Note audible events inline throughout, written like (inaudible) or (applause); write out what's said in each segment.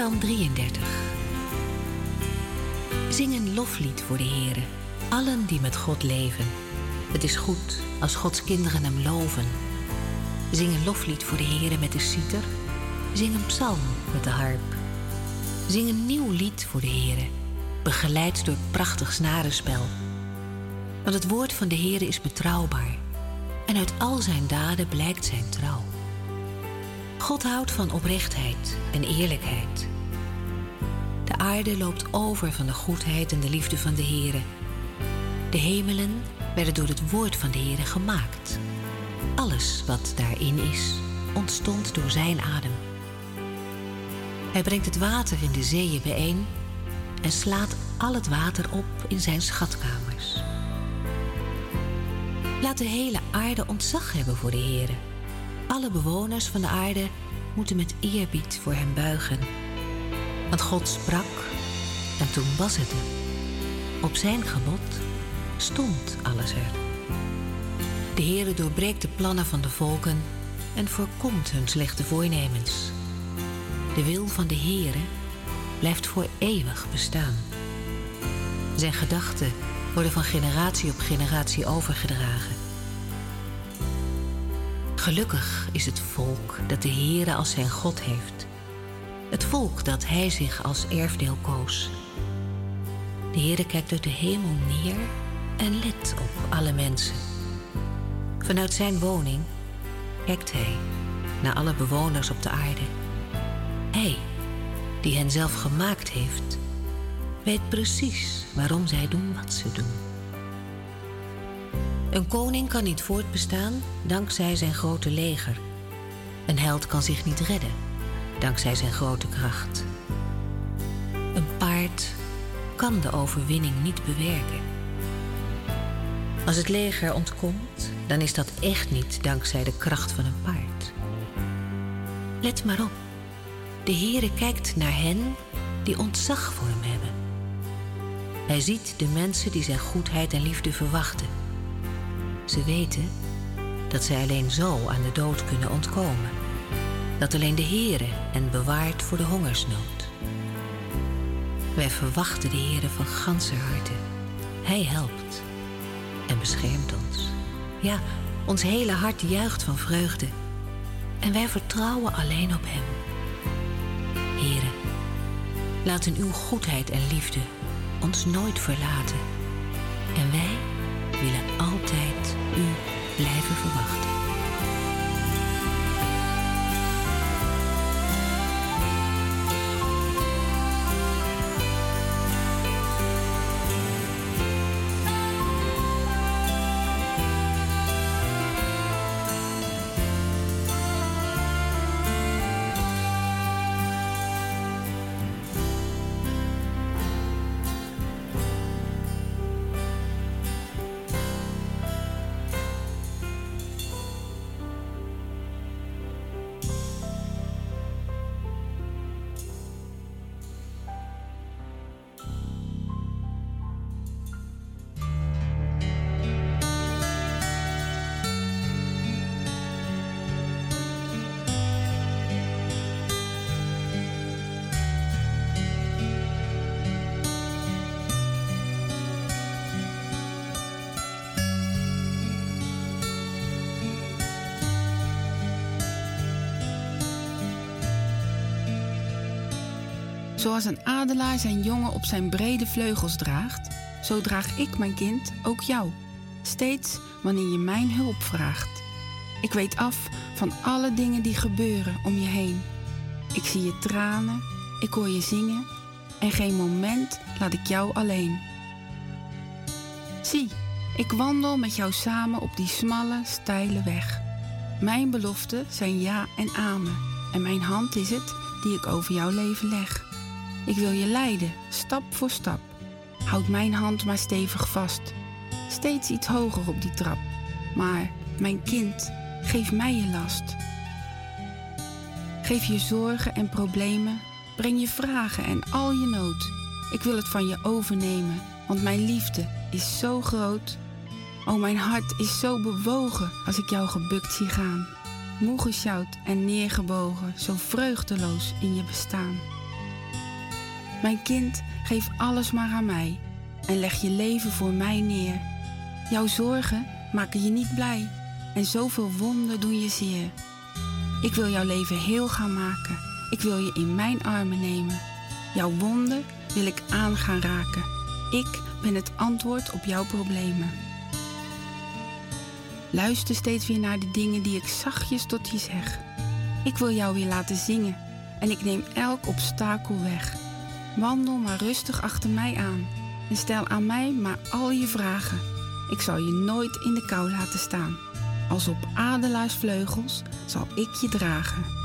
Psalm 33. Zing een loflied voor de Heere, allen die met God leven. Het is goed als Gods kinderen hem loven. Zing een loflied voor de Heere met de citer. Zing een psalm met de harp. Zing een nieuw lied voor de Heere, begeleid door prachtig snarenspel. Want het woord van de Heere is betrouwbaar en uit al zijn daden blijkt zijn trouw. God houdt van oprechtheid en eerlijkheid. De aarde loopt over van de goedheid en de liefde van de Heere. De hemelen werden door het woord van de Heere gemaakt. Alles wat daarin is, ontstond door zijn adem. Hij brengt het water in de zeeën bijeen en slaat al het water op in zijn schatkamers. Laat de hele aarde ontzag hebben voor de Heere. Alle bewoners van de aarde moeten met eerbied voor hem buigen. Want God sprak en toen was het er. Op zijn gebod stond alles er. De Heere doorbreekt de plannen van de volken en voorkomt hun slechte voornemens. De wil van de Heere blijft voor eeuwig bestaan. Zijn gedachten worden van generatie op generatie overgedragen. Gelukkig is het volk dat de Heere als zijn God heeft. Het volk dat hij zich als erfdeel koos. De Heere kijkt uit de hemel neer en let op alle mensen. Vanuit zijn woning kijkt hij naar alle bewoners op de aarde. Hij, die hen zelf gemaakt heeft, weet precies waarom zij doen wat ze doen. Een koning kan niet voortbestaan dankzij zijn grote leger. Een held kan zich niet redden dankzij zijn grote kracht. Een paard kan de overwinning niet bewerken. Als het leger ontkomt, dan is dat echt niet dankzij de kracht van een paard. Let maar op. De Heere kijkt naar hen die ontzag voor hem hebben. Hij ziet de mensen die zijn goedheid en liefde verwachten. Ze weten dat zij alleen zo aan de dood kunnen ontkomen. Dat alleen de Heere hen bewaart voor de hongersnood. Wij verwachten de Heere van ganse harte. Hij helpt en beschermt ons. Ja, ons hele hart juicht van vreugde. En wij vertrouwen alleen op Hem. Heere, laten uw goedheid en liefde ons nooit verlaten. En wij willen altijd u blijven verwachten. Zoals een adelaar zijn jongen op zijn brede vleugels draagt, zo draag ik mijn kind ook jou. Steeds wanneer je mijn hulp vraagt. Ik weet af van alle dingen die gebeuren om je heen. Ik zie je tranen, ik hoor je zingen en geen moment laat ik jou alleen. Zie, ik wandel met jou samen op die smalle, steile weg. Mijn beloften zijn ja en amen en mijn hand is het die ik over jouw leven leg. Ik wil je leiden, stap voor stap. Houd mijn hand maar stevig vast. Steeds iets hoger op die trap. Maar, mijn kind, geef mij je last. Geef je zorgen en problemen. Breng je vragen en al je nood. Ik wil het van je overnemen, want mijn liefde is zo groot. O, mijn hart is zo bewogen als ik jou gebukt zie gaan. Moe gesjouwd en neergebogen, zo vreugdeloos in je bestaan. Mijn kind, geef alles maar aan mij en leg je leven voor mij neer. Jouw zorgen maken je niet blij en zoveel wonden doen je zeer. Ik wil jouw leven heel gaan maken. Ik wil je in mijn armen nemen. Jouw wonden wil ik aan gaan raken. Ik ben het antwoord op jouw problemen. Luister steeds weer naar de dingen die ik zachtjes tot je zeg. Ik wil jou weer laten zingen en ik neem elk obstakel weg. Wandel maar rustig achter mij aan en stel aan mij maar al je vragen. Ik zal je nooit in de kou laten staan. Als op adelaarsvleugels zal ik je dragen.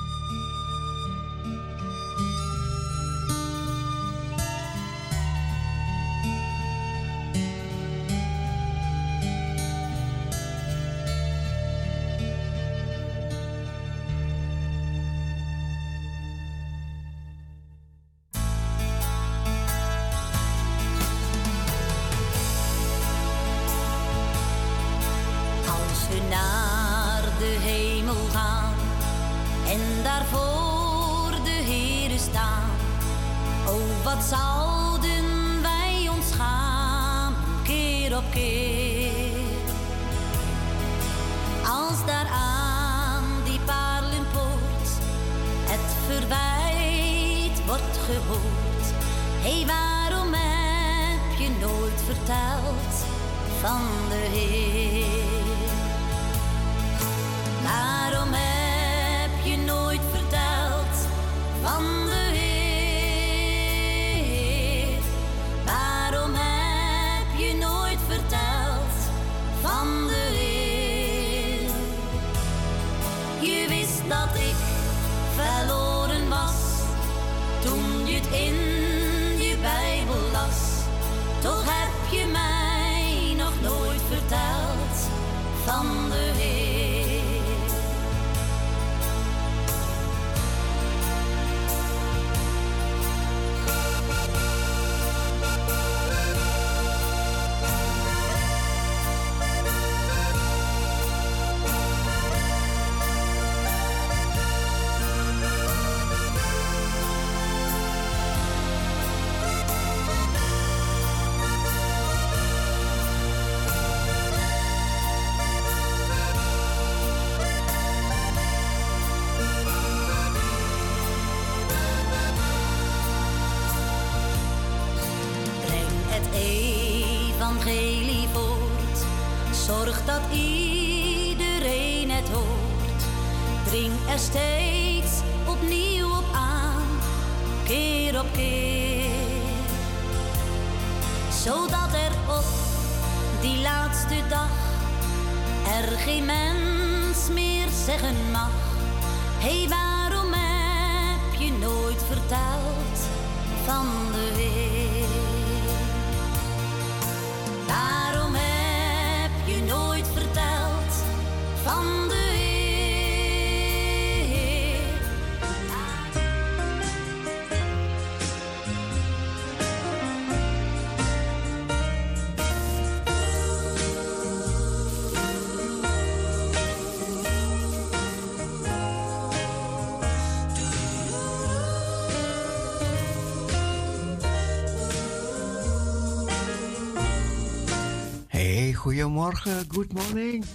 Goedemorgen, good morning.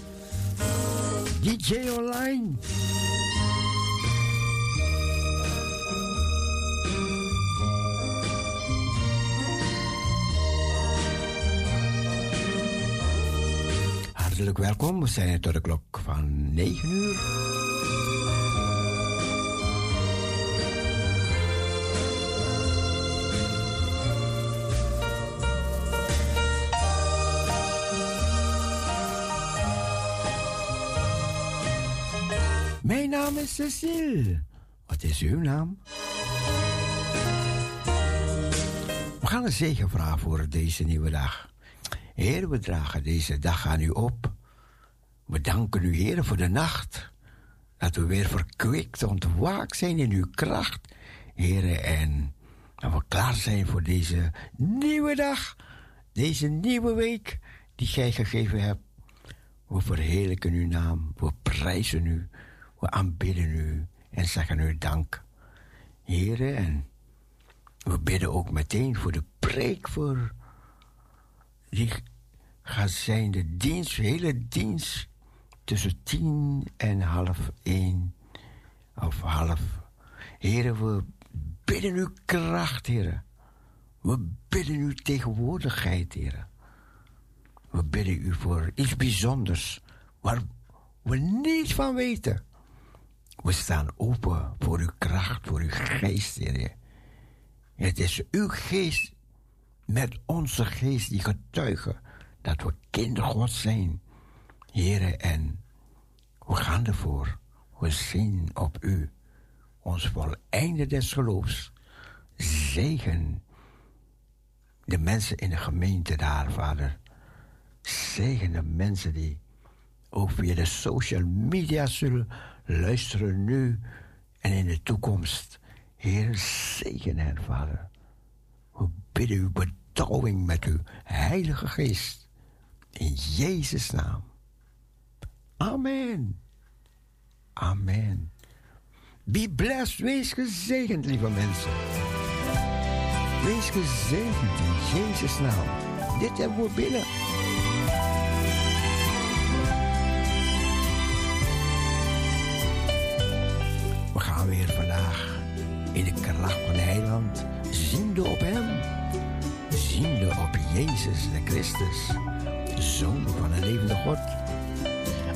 DJ Online. Hartelijk welkom, we zijn tot de klok van 9 uur. Naam is Cecile. Wat is uw naam? We gaan een zegen vragen voor deze nieuwe dag. Heer, we dragen deze dag aan u op. We danken u, Heer, voor de nacht. Dat we weer verkwikt, ontwaakt zijn in uw kracht, Heer. En dat we klaar zijn voor deze nieuwe dag. Deze nieuwe week die gij gegeven hebt. We verheerlijken uw naam. We prijzen u. We aanbidden u en zeggen u dank. Heren, en We bidden ook meteen voor de preek voor die gaat zijn de dienst, de hele dienst tussen tien en half één of half. Heren, we bidden uw kracht, heren. We bidden uw tegenwoordigheid, heren. We bidden u voor iets bijzonders waar we niets van weten. We staan open voor uw kracht, voor uw geest, heren. Het is uw geest met onze geest die getuigen dat we kinder God zijn. Heren, en we gaan ervoor. We zien op u ons voleinde des geloofs. Zegen de mensen in de gemeente daar, vader. Zegen de mensen die ook via de social media zullen luisteren nu en in de toekomst. Heer, zegen hen, vader. We bidden u bedouwing met uw Heilige Geest. In Jezus' naam. Amen. Amen. Be blessed. Wees gezegend, lieve mensen. Wees gezegend in Jezus' naam. Dit hebben we binnen. In de kracht van de heiland ziende op hem. Ziende op Jezus de Christus, de Zoon van de levende God.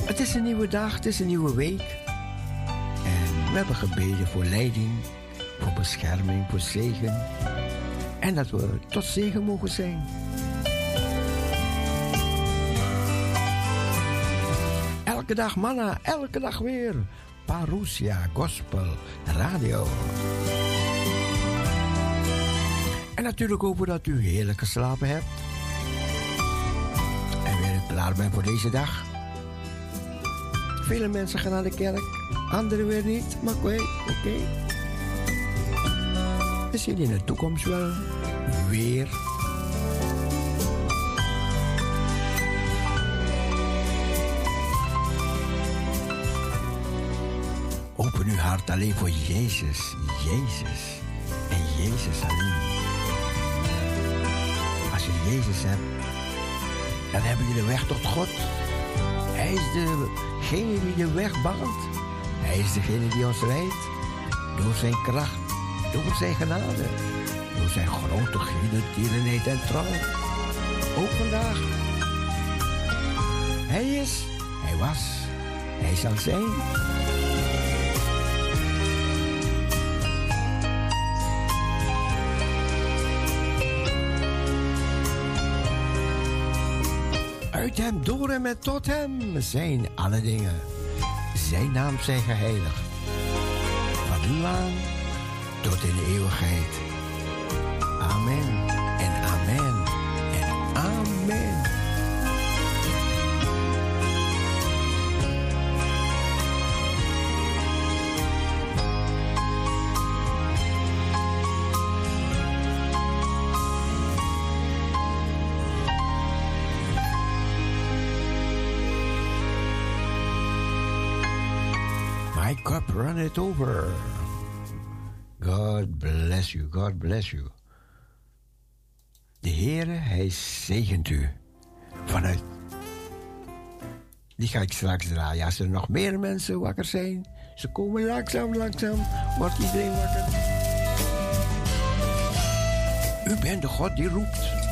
Het is een nieuwe dag, het is een nieuwe week. En we hebben gebeden voor leiding, voor bescherming, voor zegen. En dat we tot zegen mogen zijn. Elke dag manna, elke dag weer. Parousia Gospel Radio. En natuurlijk hopen dat u heerlijk geslapen hebt. En weer klaar bent voor deze dag. Vele mensen gaan naar de kerk, anderen weer niet. Maar oké, oké. We zien in de toekomst wel weer. Hart alleen voor Jezus, Jezus en Jezus alleen. Als je Jezus hebt, dan heb je de weg tot God. Hij is degene die de weg baant. Hij is degene die ons leidt. Door zijn kracht, door zijn genade. Door zijn grote tierenheid en trouw. Ook vandaag. Hij is, hij was, hij zal zijn. Uit hem, door hem en tot hem zijn alle dingen. Zijn naam zij geheiligd. Van nu aan tot in de eeuwigheid. Amen en amen en amen. Cup runneth over. God bless you, God bless you. De Heere, Hij zegent u. Vanuit. Die ga ik straks draaien. Als er nog meer mensen wakker zijn, ze komen langzaam, langzaam, wordt iedereen wakker. U bent de God die roept.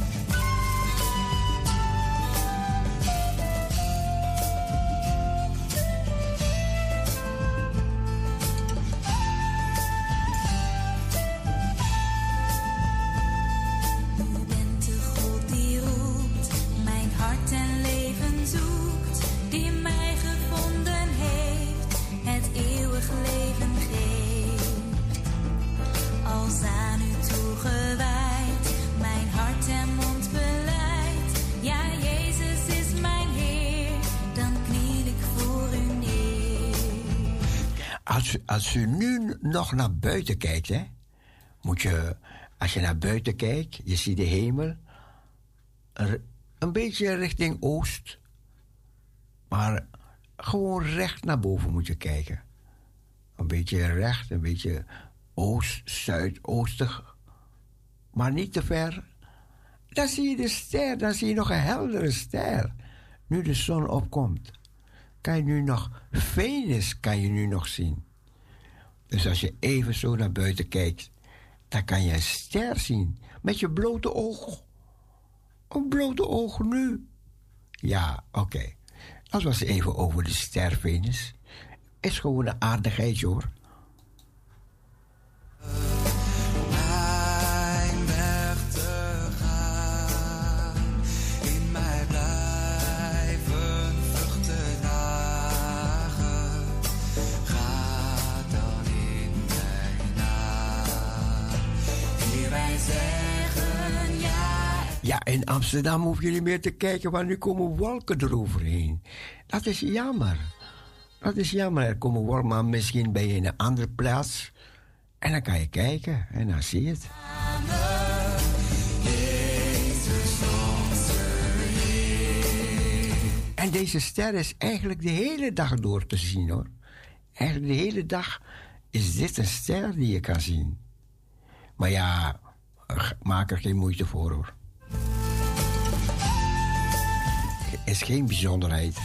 Nog naar buiten kijkt, hè, moet je, als je naar buiten kijkt, je ziet de hemel, een beetje richting oost, maar gewoon recht naar boven moet je kijken. Een beetje recht, een beetje oost, zuidoostig maar niet te ver. Dan zie je de ster, dan zie je nog een heldere ster. Nu de zon opkomt, kan je nu nog Venus kan je nu nog zien. Dus als je even zo naar buiten kijkt, dan kan je een ster zien met je blote oog. Een blote oog nu. Ja, oké. Dat was even over de ster Venus. Is gewoon een aardigheid hoor. Ja, in Amsterdam hoef je niet meer te kijken, want nu komen wolken eroverheen. Dat is jammer. Dat is jammer. Er komen wolken, maar misschien ben je in een andere plaats. En dan kan je kijken en dan zie je het. En deze ster is eigenlijk de hele dag door te zien hoor. Eigenlijk de hele dag is dit een ster die je kan zien. Maar ja, maak er geen moeite voor hoor. Is geen bijzonderheid.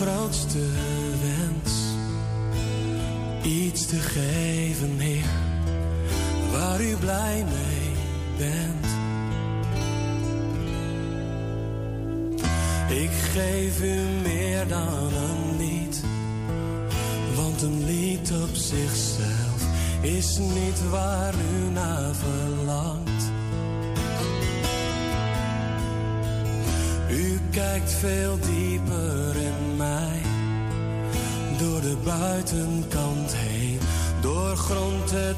grootste wens iets te geven, Heer, waar u blij mee bent. Ik geef u meer dan een lied, want een lied op zichzelf is niet waar u naar verlangt. U kijkt veel dieper buitenkant heen. Doorgrondt het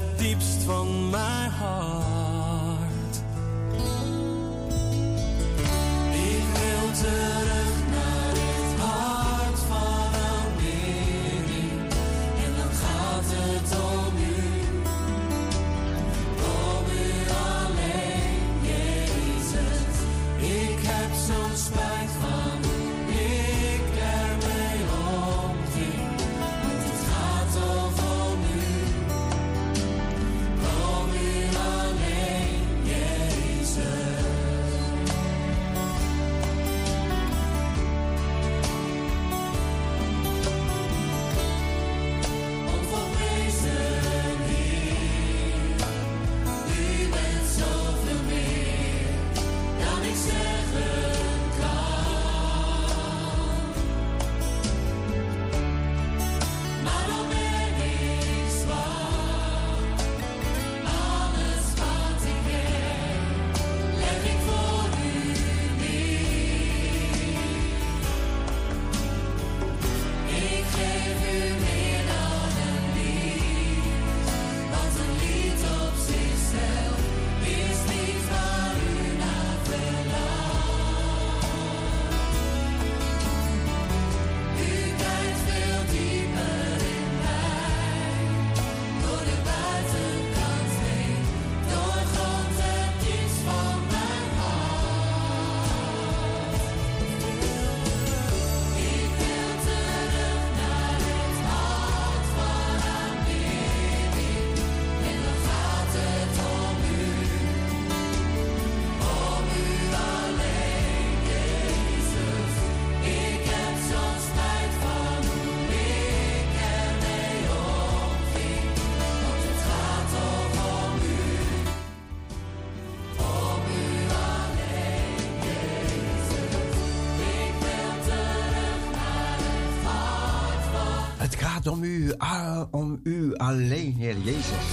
gaat om u, ah, om u alleen, Heer Jezus.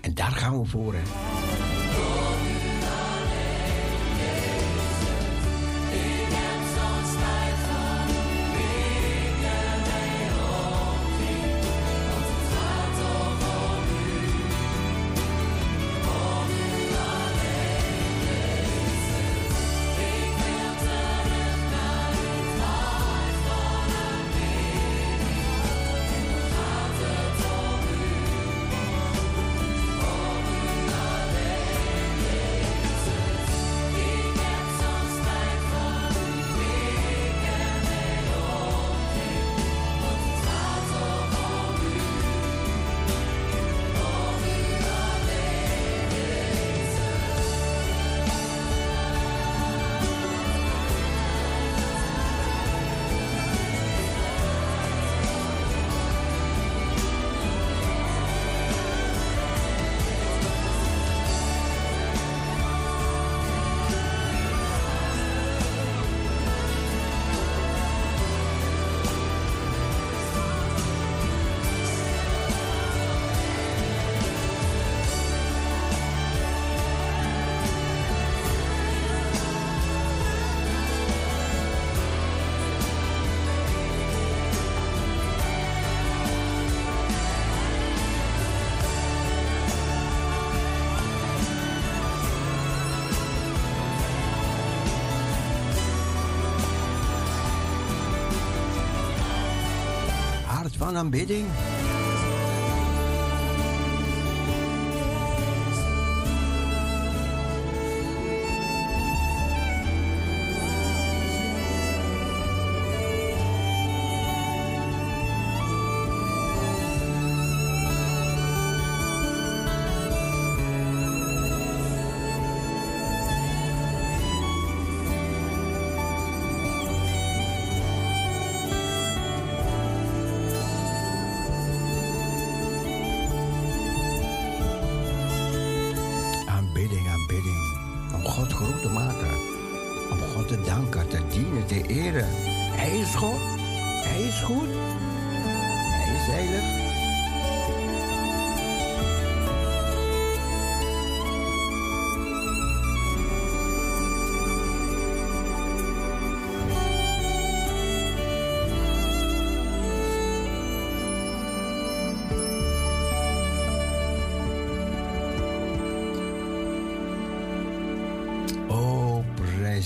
En daar gaan we voor, hè. I'm bidding?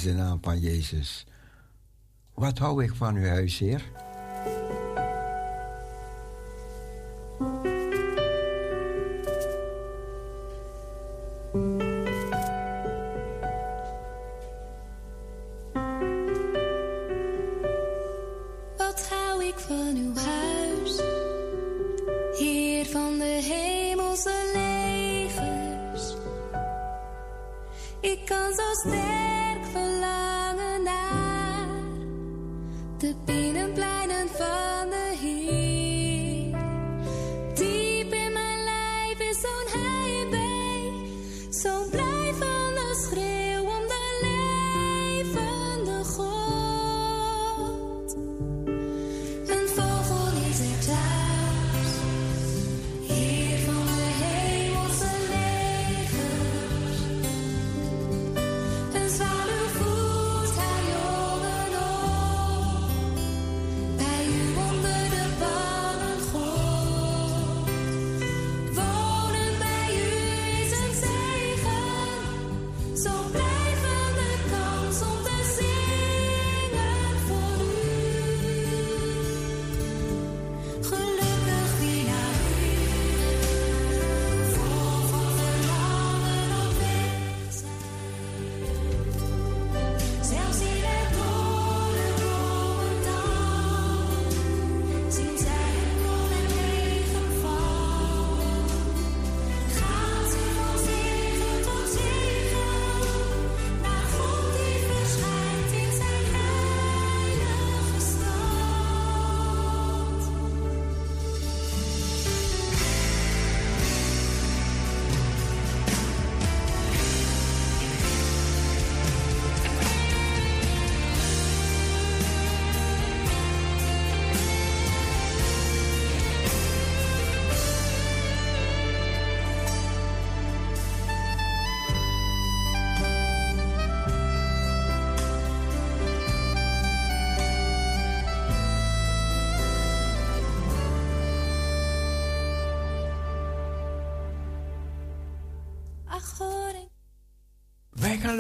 De naam van Jezus. Wat hou ik van uw huis, Heer?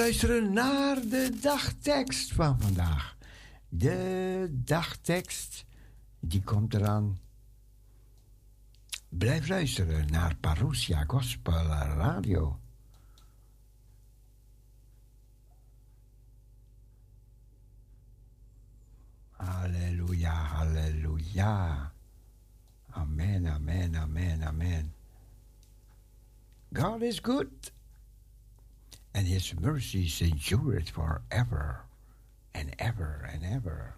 Luisteren naar de dagtekst van vandaag. De dagtekst, die komt eraan. Blijf luisteren naar Parousia Gospel Radio. Halleluja, halleluja. Amen, amen, amen, amen. God is good and his mercies endure it forever and ever and ever.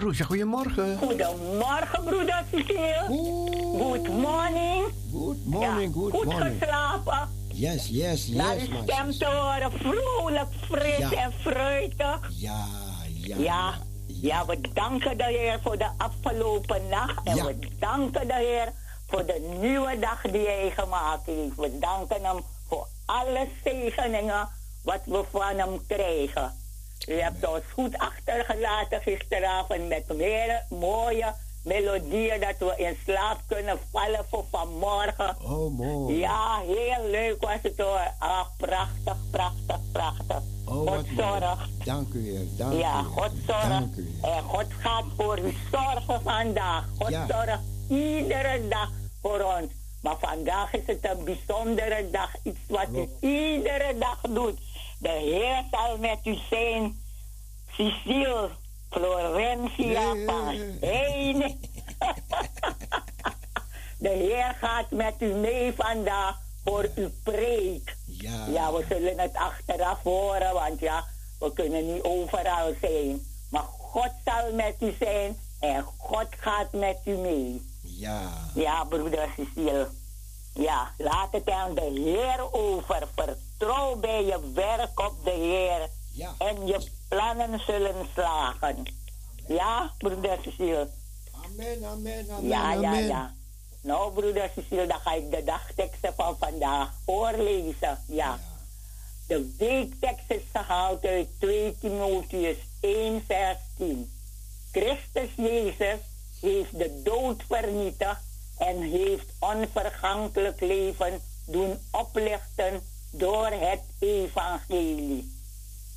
Goedemorgen. Goedemorgen, broeder Cecile. Good morning. Good morning, Ja, good goed morning. geslapen. Yes, yes, Naar yes, uw my stem te horen, vrolijk, fris Ja. en fruitig. Ja, ja. Ja, ja, we danken de Heer voor de afgelopen nacht. En Ja. we danken de Heer voor de nieuwe dag die Hij gemaakt heeft. We danken Hem voor alle zegeningen wat we van Hem krijgen. U hebt ons goed achtergelaten gisteravond met meer mooie melodieën dat we in slaap kunnen vallen voor vanmorgen. Oh, mooi. Ja, heel leuk was het hoor. Ah, prachtig, prachtig, prachtig. Oh, God zorgt. Dank u, Heer. Dank Ja, u, Heer. God zorgt. Dank u, Heer. En God gaat voor u zorgen vandaag. God Ja. zorgt iedere dag voor ons. Maar vandaag is het een bijzondere dag. Iets wat u iedere dag doet. De Heer zal met u zijn. Cecile Florencia Nee. Paas. Heen. (laughs) De Heer gaat met u mee vandaag voor uw preek. Ja. Ja, we zullen het achteraf horen, want ja, We kunnen niet overal zijn. Maar God zal met u zijn en God gaat met u mee. Ja. Ja, broeder Cecile. Ja, laat het aan de Heer over. Vertrouw bij je werk op de Heer. Ja. En je plannen zullen slagen. Ja, broeder Cecile. Amen, amen, amen. Ja, ja, amen. ja. Nou, broeder Cecile, dan ga ik de dagteksten van vandaag voorlezen. Ja. De weektekst is gehaald uit 2 Timotheus 1, vers 10. Christus Jezus heeft de dood vernietigd en heeft onvergankelijk leven doen oplichten door het evangelie.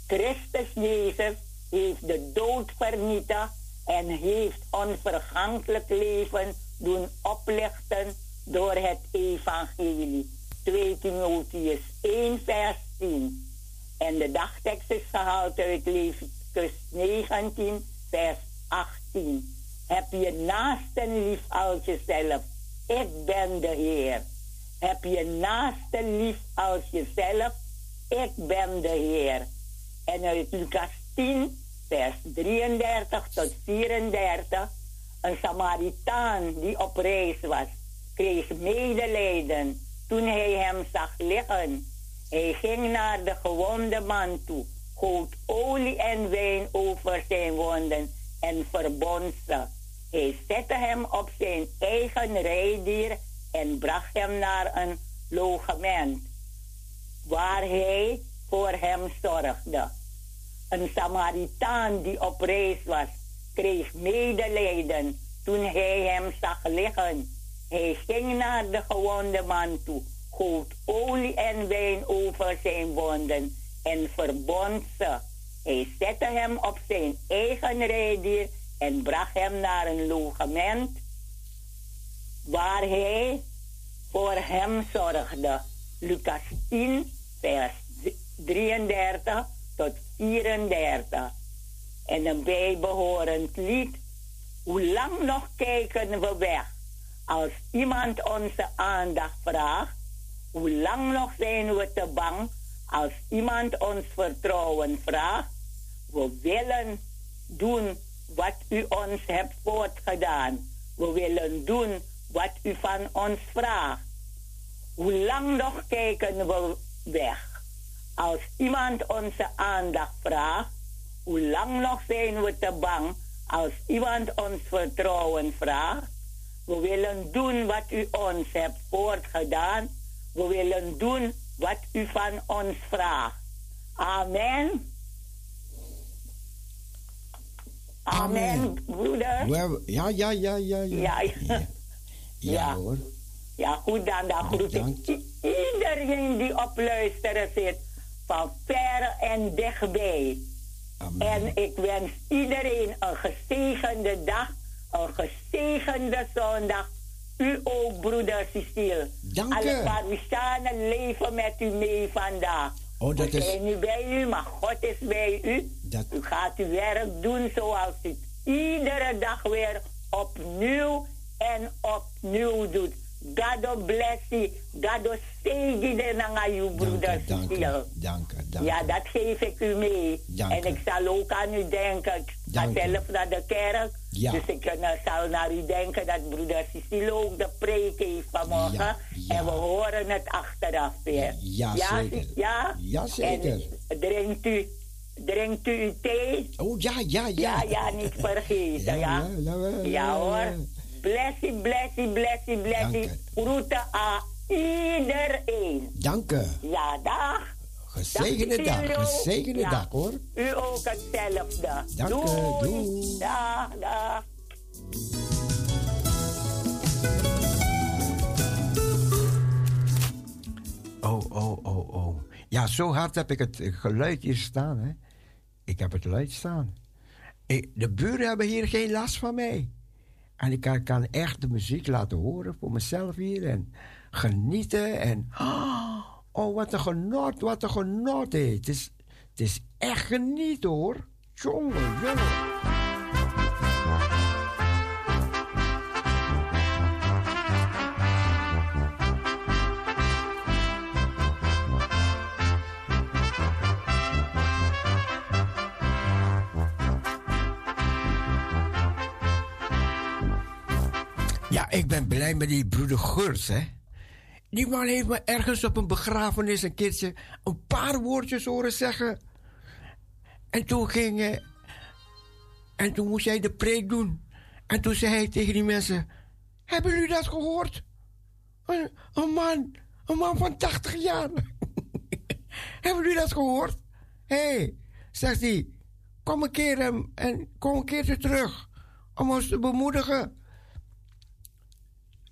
Christus Jezus heeft de dood vernietigd en heeft onvergankelijk leven doen oplichten door het evangelie. 2 Timotheus 1 vers 10. En de dagtekst is gehaald uit Leviticus 19 vers 18. Heb je naasten lief als jezelf. Ik ben de Heer. Heb je naasten lief als jezelf. Ik ben de Heer. En uit Lucas 10, vers 33 tot 34. Een Samaritaan die op reis was, kreeg medelijden toen hij hem zag liggen. Hij ging naar de gewonde man toe, goot olie en wijn over zijn wonden en verbond ze. Hij zette hem op zijn eigen rijdier en bracht hem naar een logement, waar hij voor hem zorgde. Een Samaritaan die op reis was, kreeg medelijden toen hij hem zag liggen. Hij ging naar de gewonde man toe, goot olie en wijn over zijn wonden en verbond ze. Hij zette hem op zijn eigen rijdier en bracht hem naar een logement waar hij voor hem zorgde. Lucas 10, vers 33 tot 34. En een bijbehorend lied. Hoe lang nog kijken we weg als iemand onze aandacht vraagt? Hoe lang nog zijn we te bang als iemand ons vertrouwen vraagt? We willen doen wat u ons hebt voortgedaan. We willen doen wat u van ons vraagt. Hoe lang nog kijken we weg? Als iemand onze aandacht vraagt, hoe lang nog zijn we te bang als iemand ons vertrouwen vraagt? We willen doen wat u ons hebt voortgedaan. We willen doen wat u van ons vraagt. Amen. Amen, broeder. Ja, ja, ja, ja, ja. Ja, ja. Ja, Ja. hoor. Ja, goed dan. Dan groet ik iedereen die op luisteren zit. Van ver en dichtbij. Amen. En ik wens iedereen een gezegende dag. Een gezegende zondag. U ook, broeder Cecile. Dank Alle u. Parousianen leven met u mee vandaag. Oh, dat We is- zijn nu bij u, maar God is bij u. Dat- U gaat uw werk doen zoals u het iedere dag weer opnieuw en opnieuw doet. God bless you. God zegene naar uw broeder Dank u, dank u, dank u, Ja, dat geef ik u mee. Dank en ik zal ook aan u denken. Ik ga zelf naar de kerk. Ja. Dus ik eh, zal naar u denken dat broeder Cecile ook de preek heeft vanmorgen. Ja, ja. En we horen het achteraf weer. Ja, ja zeker. Ja? Ja, zeker. En drinkt u, drinkt u uw thee? Oh, ja, ja, ja. Ja, ja, niet vergeten. Ja, ja, ja, Ja ja, hoor. Blessie, blessie, blessie, blessie. Groeten aan iedereen. Dank u. Ja, dag. Gezegende Dag, dag, gezegende Ja. dag hoor. U ook hetzelfde. Dank u, doei. doei. Dag, dag. Oh, oh, oh, oh. Ja, zo hard heb ik het geluid hier staan, hè. Ik heb het luid staan. Ik- de buren hebben hier geen last van mij. En ik kan, echt de muziek laten horen voor mezelf hier en genieten. En (gasps) oh, wat een genot, wat een genot. Het is, het is echt genieten hoor. Jongen, jongen. Ik ben blij met die broeder Gurs, hè. Die man heeft me ergens op een begrafenis een keertje een paar woordjes horen zeggen. En toen ging hij... En toen moest hij de preek doen. En toen zei hij tegen die mensen... Hebben jullie dat gehoord? Een, man, een man van 80 jaar. (laughs) Hebben jullie dat gehoord? Hé, hey, zegt hij... Kom een keer en, en kom een keertje terug. Om ons te bemoedigen.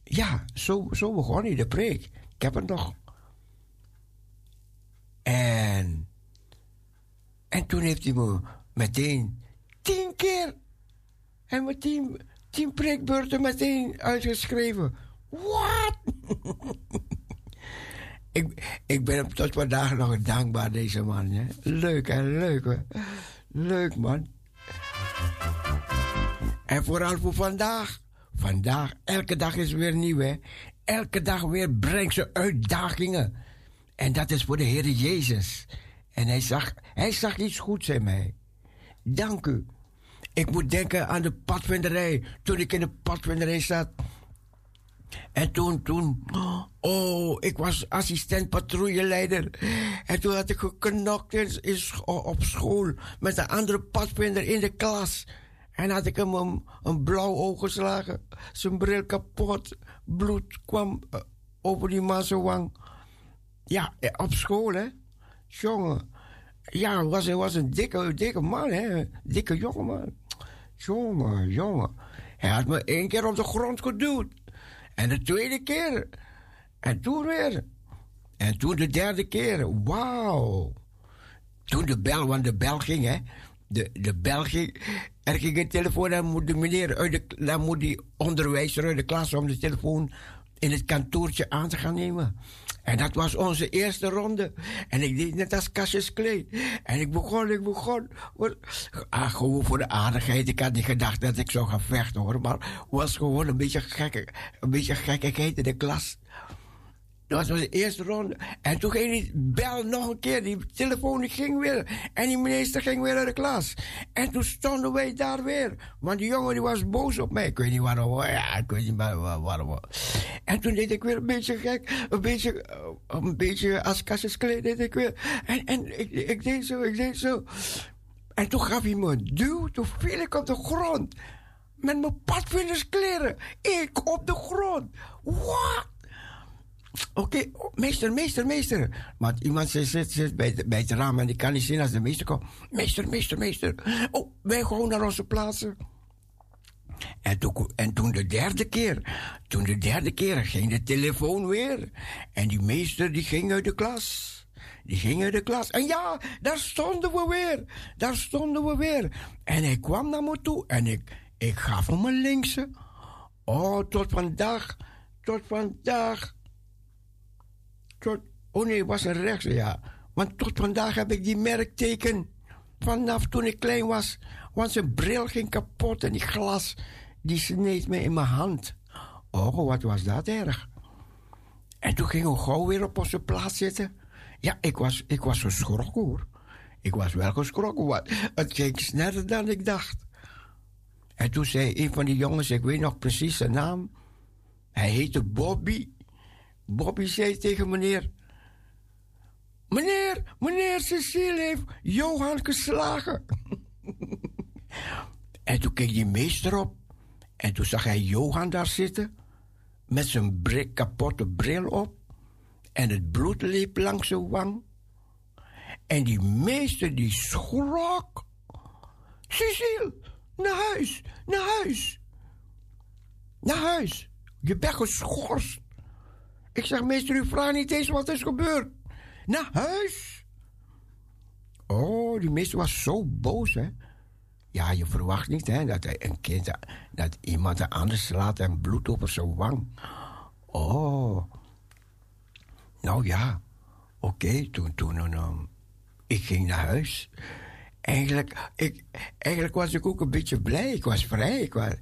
Ja, zo, zo begon hij de preek. Ik heb het nog. En, en toen heeft hij me meteen tien keer en mijn tien, tien preekbeurten meteen uitgeschreven. Wat? (laughs) ik, ik ben hem tot vandaag nog dankbaar, deze man. Hè? Leuk en leuk. Hè? Leuk, man. En vooral voor vandaag. Vandaag, elke dag is weer nieuw, hè? Elke dag weer brengt ze uitdagingen. En dat is voor de Heer Jezus. En hij zag, hij zag iets goeds in mij. Dank u. Ik moet denken aan de padvinderij. Toen ik in de padvinderij zat. En toen, toen, oh, ik was assistent patrouilleleider. En toen had ik geknokt in, in, op school met een andere padvinder in de klas. En had ik hem een, blauw oog geslagen. Zijn bril kapot. Bloed kwam uh, over die man zijn wang. Ja, op school, hè. Jongen. Ja, was, hij was een dikke, dikke man, hè. Dikke jongeman. Jongen, jongen. Hij had me één keer op de grond geduwd. En de tweede keer. En toen weer. En toen de derde keer. Wauw. Toen de bel, want de bel ging, hè. De, de bel ging. Er ging een telefoon, dan moet de meneer uit de, dan moet die onderwijzer uit de klas om de telefoon in het kantoortje aan te gaan nemen. En dat was onze eerste ronde. En ik deed net als Cassius Clay. En ik begon, ik begon. Ah, gewoon voor de aardigheid. Ik had niet gedacht dat ik zou gaan vechten hoor. Maar was gewoon een beetje gekke, een beetje gekkigheid in de klas. Dat was de eerste ronde. En toen ging die bel nog een keer. Die telefoon ging weer. En die minister ging weer uit de klas. En toen stonden wij daar weer. Want die jongen die was boos op mij. Ik weet niet waarom. Ja, ik weet niet waarom. En toen deed ik weer een beetje gek. Een beetje, een beetje als deed ik weer. En, en ik, ik deed zo, ik deed zo. En toen gaf hij me een duw. Toen viel ik op de grond. Met mijn padvinderskleren. Ik op de grond. Wat? Oké, okay, meester, meester, meester. Maar iemand zit, zit, bij, bij, het raam en ik kan niet zien als de meester komt. Meester, meester, meester. Oh, wij gewoon naar onze plaatsen. En toen, en toen de derde keer, toen de derde keer ging de telefoon weer. En die meester die ging uit de klas. Die ging uit de klas. En ja, daar stonden we weer. Daar stonden we weer. En hij kwam naar me toe en ik, ik gaf hem een linkse. Oh, tot vandaag, tot vandaag oh nee, het was een rechts, ja. Want tot vandaag heb ik die merkteken vanaf toen ik klein was. Want zijn bril ging kapot en die glas, die sneed me in mijn hand. Oh, wat was dat erg. En toen gingen we gauw weer op onze plaats zitten. Ja, ik was, ik was geschrokken hoor. Ik was wel geschrokken, want het ging sneller dan ik dacht. En toen zei een van die jongens, ik weet nog precies zijn naam. Hij heette Bobby. Bobby zei tegen meneer... Meneer, meneer Cecile heeft Johan geslagen. (laughs) en toen keek die meester op. En toen zag hij Johan daar zitten. Met zijn kapotte bril op. En het bloed liep langs zijn wang. En die meester die schrok. Cecile, naar huis, naar huis. Naar huis. Je bent geschorst. Ik zeg, meester, u vraagt niet eens wat is gebeurd. Naar huis. Oh, die meester was zo boos, hè. Ja, je verwacht niet, hè, dat een kind, dat iemand anders slaat en bloed over zijn wang. Oh. Nou ja, oké, okay, toen, toen, um, ik ging naar huis. Eigenlijk, ik, eigenlijk was ik ook een beetje blij. Ik was vrij. Ik was,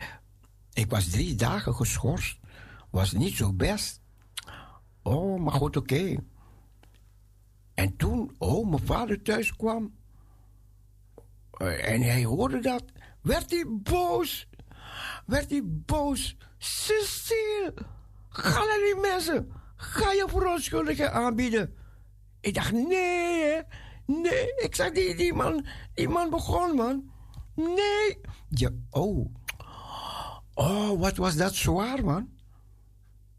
ik was drie dagen geschorst. Was niet zo best. Oh, maar goed, oké. En toen, oh, mijn vader thuis kwam. En hij hoorde dat. Werd hij boos. Werd hij boos. Cecile, ga naar die mensen. Ga je verontschuldiging aanbieden. Ik dacht, nee, nee. Ik zeg, die, die, man, die man begon, man. Nee. Ja, oh. Oh, wat was dat zwaar, man.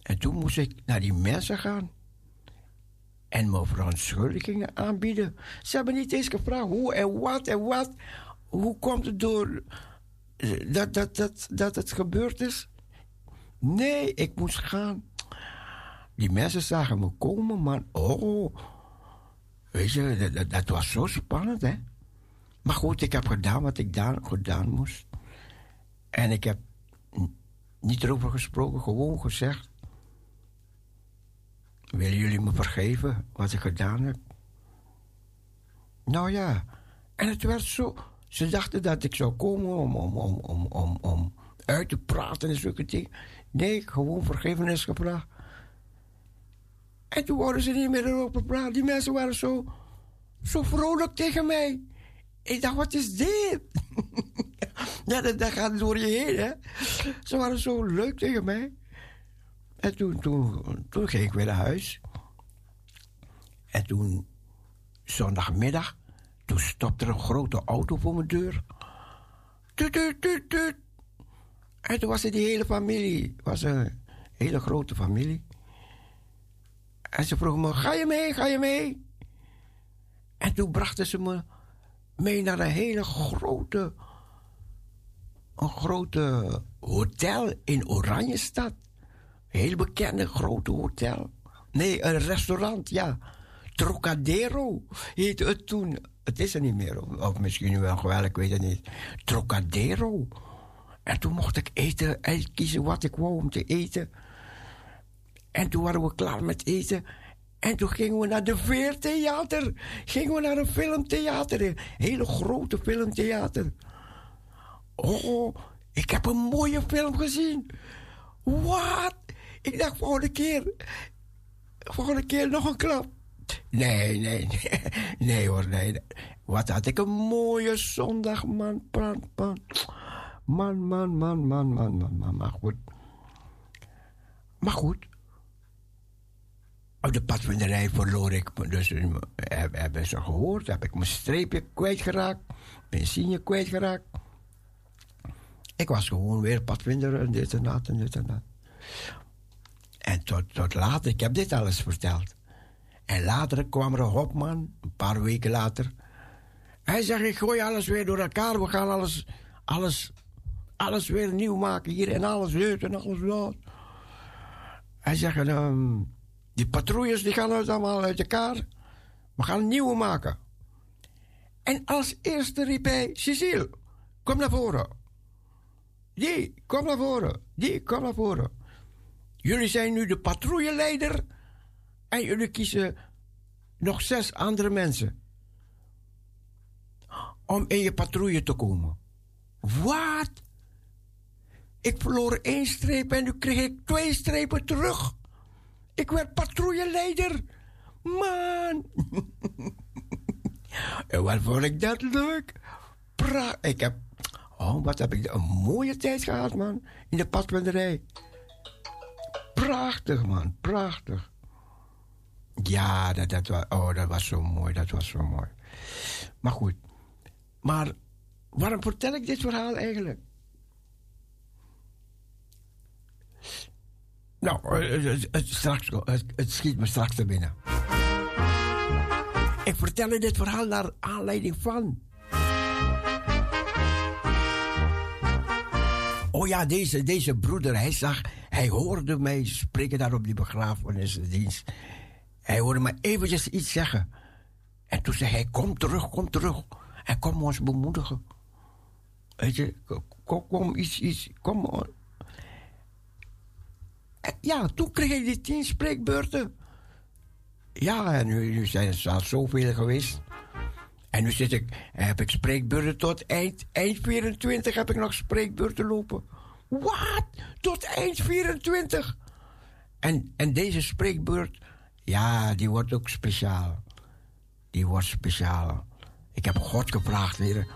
En toen moest ik naar die mensen gaan. En me verontschuldigingen aanbieden. Ze hebben niet eens gevraagd hoe en wat en wat. Hoe komt het door eh, dat, dat, dat, dat het gebeurd is? Nee, ik moest gaan. Die mensen zagen me komen, man. Oh, weet je, dat, dat, was zo spannend, hè. Maar goed, ik heb gedaan wat ik daar gedaan moest. En ik heb niet erover gesproken, gewoon gezegd. Willen jullie me vergeven wat ik gedaan heb? Nou ja, en het werd zo. Ze dachten dat ik zou komen om, om, om, om, om, om uit te praten en zulke dingen. Nee, gewoon vergevenis gevraagd. En toen worden ze niet meer erover praten. Die mensen waren zo, zo vrolijk tegen mij. Ik dacht, wat is dit? (laughs) ja, dat, dat gaat door je heen, hè? Ze waren zo leuk tegen mij. En toen, ging ik weer naar huis. En toen, zondagmiddag, toen stopte er een grote auto voor mijn deur. Tut, tut, tut, tut. En toen was het die hele familie. Was een hele grote familie. En ze vroegen me, ga je mee, ga je mee? En toen brachten ze me mee naar een hele grote... een grote hotel in Oranjestad. Heel bekende grote hotel. Nee, een restaurant, ja. Trocadero heette het toen. Het is er niet meer. Of misschien wel wel, ik weet het niet. Trocadero. En toen mocht ik eten, uitkiezen wat ik wou om te eten. En toen waren we klaar met eten. En toen gingen we naar de Veertheater. Gingen we naar een filmtheater. Een hele grote filmtheater. Oh, ik heb een mooie film gezien. Wat? Ik dacht volgende keer. Volgende keer nog een klap. Nee, nee, nee. Nee hoor, nee. Wat had ik een mooie zondag, man. Man, man. Man, man, man, man. Maar goed. Maar goed. Op de padvinderij verloor ik. Dus eh, heb- hebben ze gehoord. Heb ik mijn streepje kwijtgeraakt. Mijn signe kwijtgeraakt. Ik was gewoon weer padvinder en dit en dat en dit en dat. En tot, tot later, ik heb dit alles verteld. En later kwam er hopman, een paar weken later. Hij zegt, ik gooi alles weer door elkaar. We gaan alles, alles, alles weer nieuw maken hier. En alles dit en alles dat. Hij zegt, ehm, die patrouilles die gaan uit allemaal uit elkaar. We gaan een nieuwe maken. En als eerste riep hij, Cecile, kom naar voren. Die, kom naar voren. Die, kom naar voren. Jullie zijn nu de patrouilleleider. En jullie kiezen nog zes andere mensen. Om in je patrouille te komen. Wat? Ik verloor één streep en nu kreeg ik twee strepen terug. Ik werd patrouilleleider. Man. (laughs) en wat vond ik dat leuk. Pra ik heb... Oh, wat heb ik een mooie tijd gehad, man. In de padvinderij. Prachtig, man. Prachtig. Ja, dat, dat, was, oh, dat was zo mooi. Dat was zo mooi. Maar goed. Maar waarom vertel ik dit verhaal eigenlijk? Nou, eh, het, het, straks, het, het schiet me straks te binnen. Ik vertel u dit verhaal naar aanleiding van. Oh ja, deze, deze broeder, hij zag, hij hoorde mij spreken daar op die begrafenisdienst. Hij hoorde me eventjes iets zeggen. En toen zei hij, kom terug, kom terug. En kom ons bemoedigen. Weet je, kom, iets, iets, kom. En Ja, toen kreeg ik die tien spreekbeurten. Ja, en nu, zijn het al zoveel geweest. En nu zit ik, heb ik spreekbeurten tot eind, eind 24 heb ik nog spreekbeurten lopen. Wat? Tot eind 24? En, en deze spreekbeurt, ja, die wordt ook speciaal. Die wordt speciaal. Ik heb God gevraagd weer.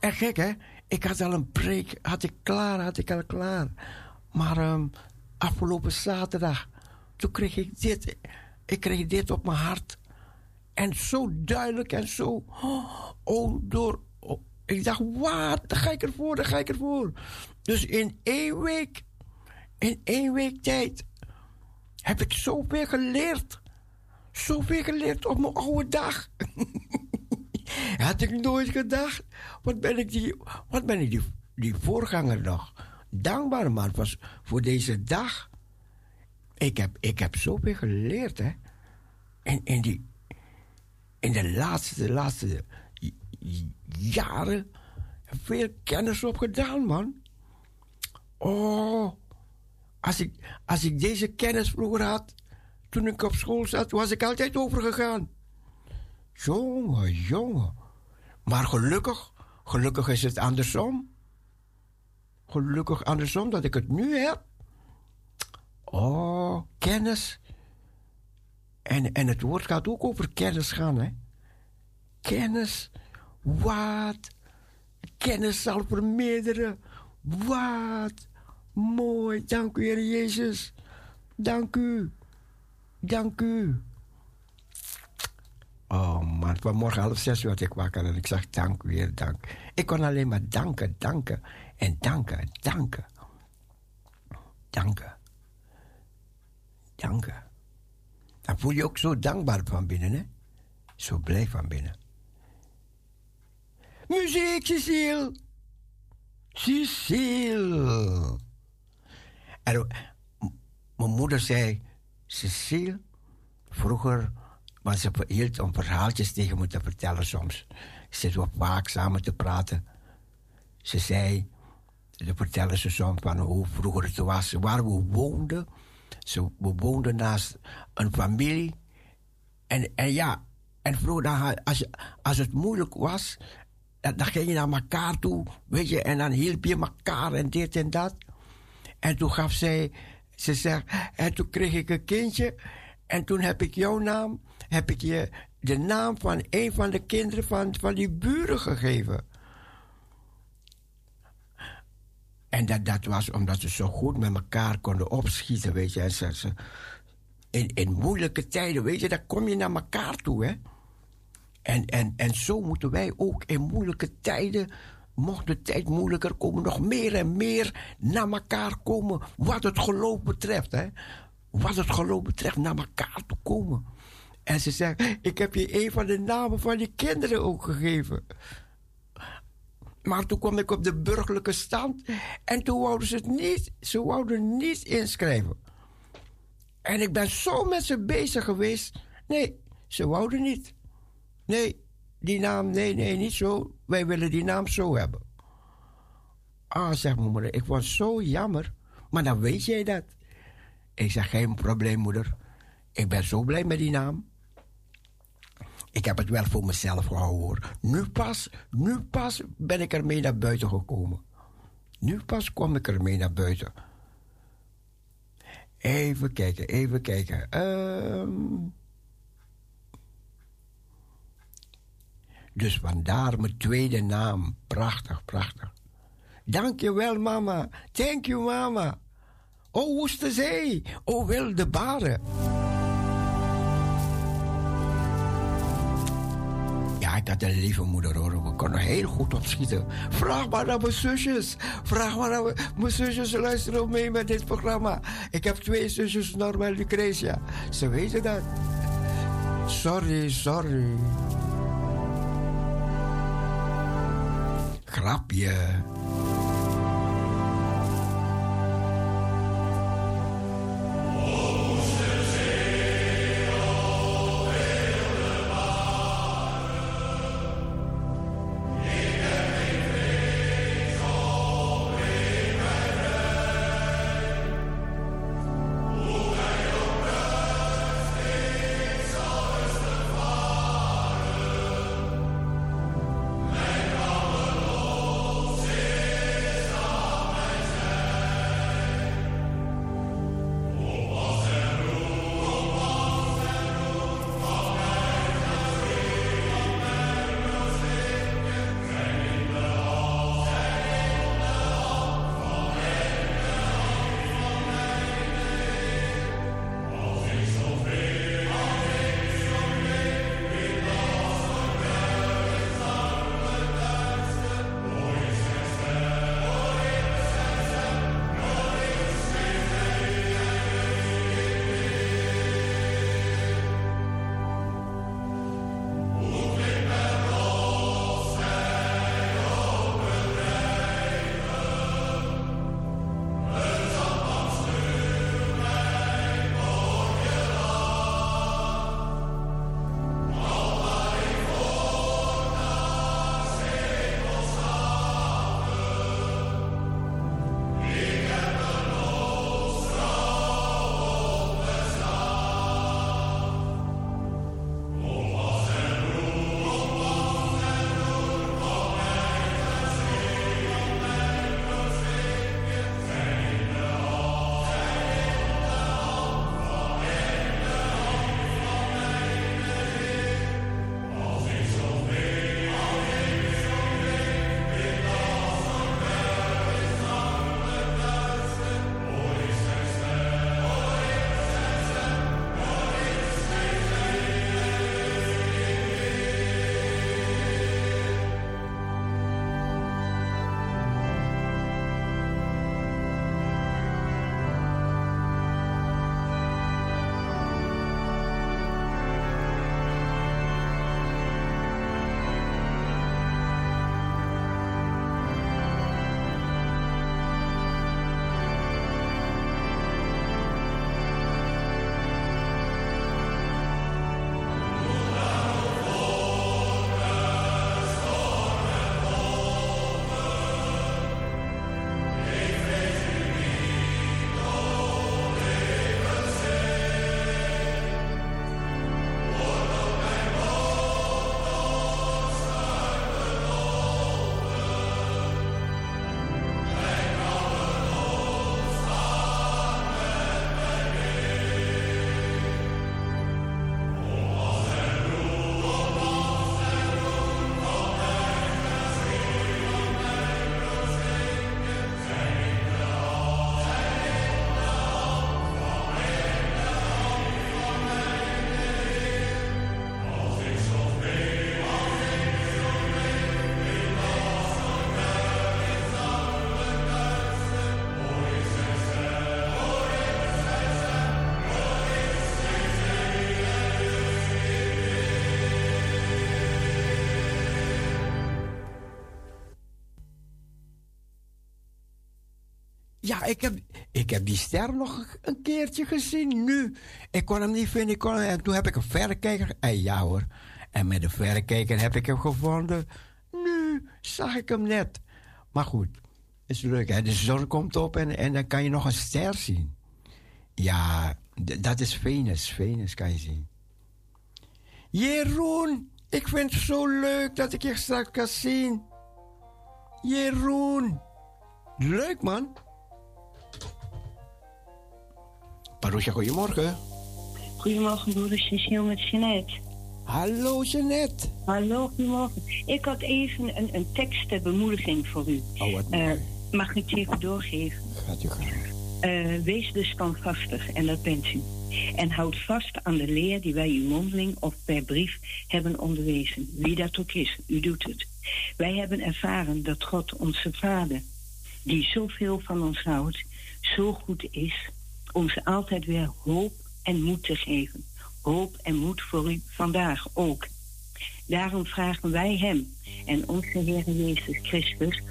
En gek hè, ik had al een preek, had ik klaar, had ik al klaar. Maar ehm, afgelopen zaterdag, toen kreeg ik dit. Ik kreeg dit op mijn hart. En zo duidelijk en zo. Oh, door. Ik dacht, wat? Daar ga ik ervoor, daar ga ik ervoor. Dus in één week, in één week tijd, heb ik zoveel geleerd. Zoveel geleerd op mijn oude dag. (laughs) Had ik nooit gedacht. Wat ben ik die, wat ben ik die, die voorganger nog? Dankbaar man was voor deze dag. Ik heb, ik heb zoveel geleerd, hè. In, in, die, in de laatste, laatste jaren veel kennis opgedaan, man. Oh, als ik, als ik deze kennis vroeger had, toen ik op school zat, was ik altijd overgegaan. Jongen, jongen. Maar gelukkig, gelukkig is het andersom. Gelukkig andersom dat ik het nu heb. Oh, kennis. En, en het woord gaat ook over kennis gaan, hè? Kennis. Wat? Kennis zal vermeerderen. Wat? Mooi. Dank u, Heer Jezus. Dank u. Dank u. Oh man, vanmorgen half zes werd ik wakker en ik zeg dank u, Heer, dank. Ik kon alleen maar danken, danken en danken, en danken. Danken. Danken. Dan voel je ook zo dankbaar van binnen, hè? Zo blij van binnen. Muziek, Cecile. Cecile. En mijn moeder zei, Cecile, vroeger was ze hield om verhaaltjes tegen me te vertellen soms. Zitten we vaak samen te praten. Ze zei, dan vertellen ze soms van hoe vroeger het was, waar we woonden. Ze, we woonden naast een familie. En, en ja, en vroeger, als, als het moeilijk was, dan, dan ging je naar elkaar toe, weet je, en dan hielp je elkaar en dit en dat. En toen gaf zij, ze zegt, en toen kreeg ik een kindje. En toen heb ik jouw naam, heb ik je de naam van een van de kinderen van, van die buren gegeven. En dat, dat was omdat ze zo goed met elkaar konden opschieten, weet je. En ze, ze- in, in moeilijke tijden, weet je, dan kom je naar elkaar toe, hè. En, en, en zo moeten wij ook in moeilijke tijden, mocht de tijd moeilijker komen, nog meer en meer naar elkaar komen. Wat het geloof betreft, hè. Wat het geloof betreft, naar elkaar toe komen. En ze zegt, ik heb je een van de namen van die kinderen ook gegeven. Maar toen kwam ik op de burgerlijke stand en toen wouden ze het niet, ze wouden niet inschrijven. En ik ben zo met ze bezig geweest. Nee, ze wouden niet. Nee, die naam, nee, nee, niet zo. Wij willen die naam zo hebben. Ah, zegt mijn moeder, ik het zo jammer. Maar dan weet jij dat. Ik zeg, geen probleem, moeder. Ik ben zo blij met die naam. Ik heb het wel voor mezelf gehouden. Nu pas, nu pas ben ik ermee naar buiten gekomen. Nu pas kom ik ermee naar buiten. Even kijken, even kijken. Ehm. Dus vandaar mijn tweede naam. Prachtig, prachtig. Dankjewel, mama. Thank you, mama. O Woesterzee, o wilde baren. Ja, ik had een lieve moeder hoor. We konden heel goed opschieten. Vraag maar naar mijn zusjes. Vraag maar naar mijn, mijn zusjes. Luisteren mee met dit programma. Ik heb twee zusjes, Norma en Lucretia. Ze weten dat. Sorry, sorry. Grapje. Ja, ik heb, ik heb die ster nog een keertje gezien nu. Ik kon hem niet vinden. Ik kon, en toen heb ik een verrekijker. En ja hoor. En met de verrekijker heb ik hem gevonden. Nu zag ik hem net. Maar goed, is leuk hè. De zon komt op en, en dan kan je nog een ster zien. Ja, dat is Venus. Venus kan je zien. Jeroen, ik vind het zo leuk dat ik je straks kan zien. Jeroen. Leuk man. Paroesja, goedemorgen. Goedemorgen, broeder Cecile met Jeanette. Hallo Jeanette. Hallo, goedemorgen. Ik had even een, een tekst ter bemoediging voor u. Oh, wat Eh, mooi. mag ik het even doorgeven? Gaat u gang. Eh, wees dus standvastig, en dat bent u. En houd vast aan de leer die wij u mondeling of per brief hebben onderwezen. Wie dat ook is, u doet het. Wij hebben ervaren dat God, onze Vader, die zoveel van ons houdt, zo goed is ons altijd weer hoop en moed te geven. Hoop en moed voor u vandaag ook. Daarom vragen wij Hem en onze Heer Jezus Christus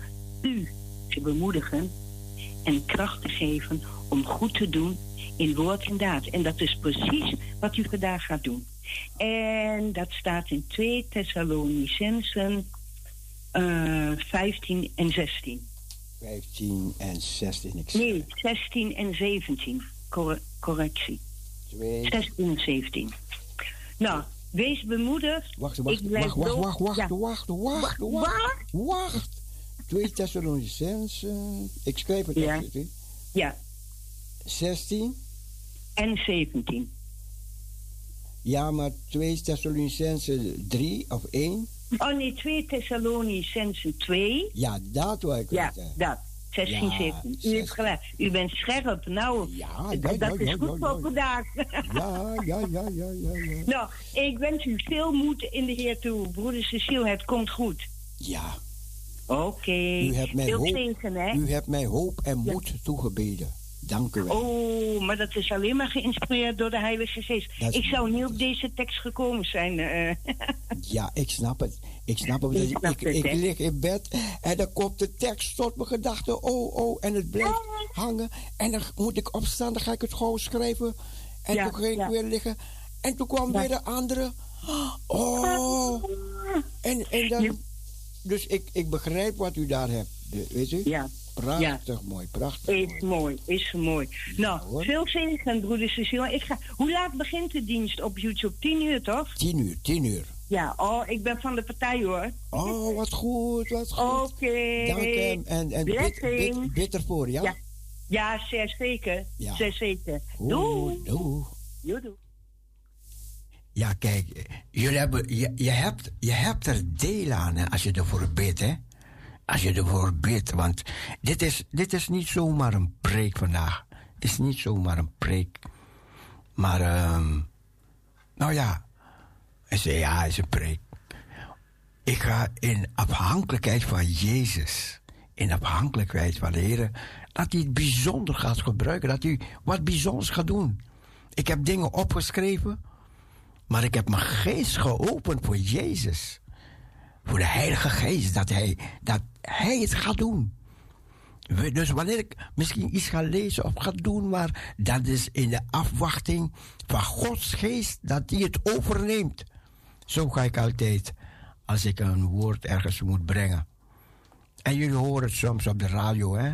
u te bemoedigen en kracht te geven om goed te doen in woord en daad. En dat is precies wat u vandaag gaat doen. En dat staat in 2 Thessalonicensen eh 15 en 16. 15 en 16. Ik Nee, 16 en 17. Cor- correctie. 2. 16 en 17. Nou, wees bemoedigd. Wacht, wacht, Ik blijf wacht, wacht, wacht, wacht, Ja. wacht, wacht, Wa- wacht, wacht. 2 Thessalonicensen. Ik schrijf het Ja. Ja, 16. en 17. Ja, maar 2 Thessalonicensen 3 of 1. Oh nee, 2 Thessalonicensen 2. Ja, dat wil ik Ja, weten. dat. 16, Ja, 17. U 16. heeft gelijk. U bent scherp. Nou, dat is goed voor vandaag. Ja, ja, ja, ja, ja, ja. (laughs) nou, ik wens u veel moed in de Heer toe. Broeder Cecile, het komt goed. Ja, Oké. u hebt mij Veel hoop, u hebt mij hoop en moed toegebeden. Dank u wel. Oh, maar dat is alleen maar geïnspireerd door de Heilige Geest. Ik zou niet op deze tekst gekomen zijn. eh. (laughs) Ja, ik snap het. Ik snap het. Ik Ik, snap ik, het, ik hè? lig in bed en dan komt de tekst tot mijn gedachten. Oh, oh, en het blijft hangen. En dan moet ik opstaan, dan ga ik het gewoon schrijven. En Ja, toen ging ik weer liggen. En toen kwam weer de andere. Oh. En, en dan... Dus ik, ik begrijp wat u daar hebt. Weet u? ja, Prachtig mooi, prachtig is mooi. is mooi. Nou, hoor. veel zegen, broeder Cecile. Ik ga, hoe laat begint de dienst op YouTube? 10 uur, toch? Tien uur, tien uur. Ja, oh, ik ben van de partij, hoor. Oh, wat goed, wat goed. Oké. Dank hem. En, en ervoor, ja? Ja. Zeker. Ja. Zeker. Doei. Doei, doei. Ja, kijk, jullie hebben, je, je, hebt, je hebt er deel aan hè, als je ervoor bidt, hè? Als je ervoor bidt, want dit is, dit is niet zomaar een preek vandaag. Het is niet zomaar een preek. Maar, ehm nou ja, hij zei ja, het is een preek. Ik ga in afhankelijkheid van Jezus, in afhankelijkheid van de Heer, dat hij het bijzonder gaat gebruiken, dat hij wat bijzonders gaat doen. Ik heb dingen opgeschreven, maar ik heb mijn geest geopend voor Jezus. Voor de Heilige Geest, dat Hij, dat hij het gaat doen. Dus wanneer ik misschien iets ga lezen of ga doen, maar dat is in de afwachting van Gods Geest dat Hij het overneemt. Zo ga ik altijd als ik een woord ergens moet brengen. En jullie horen het soms op de radio, hè?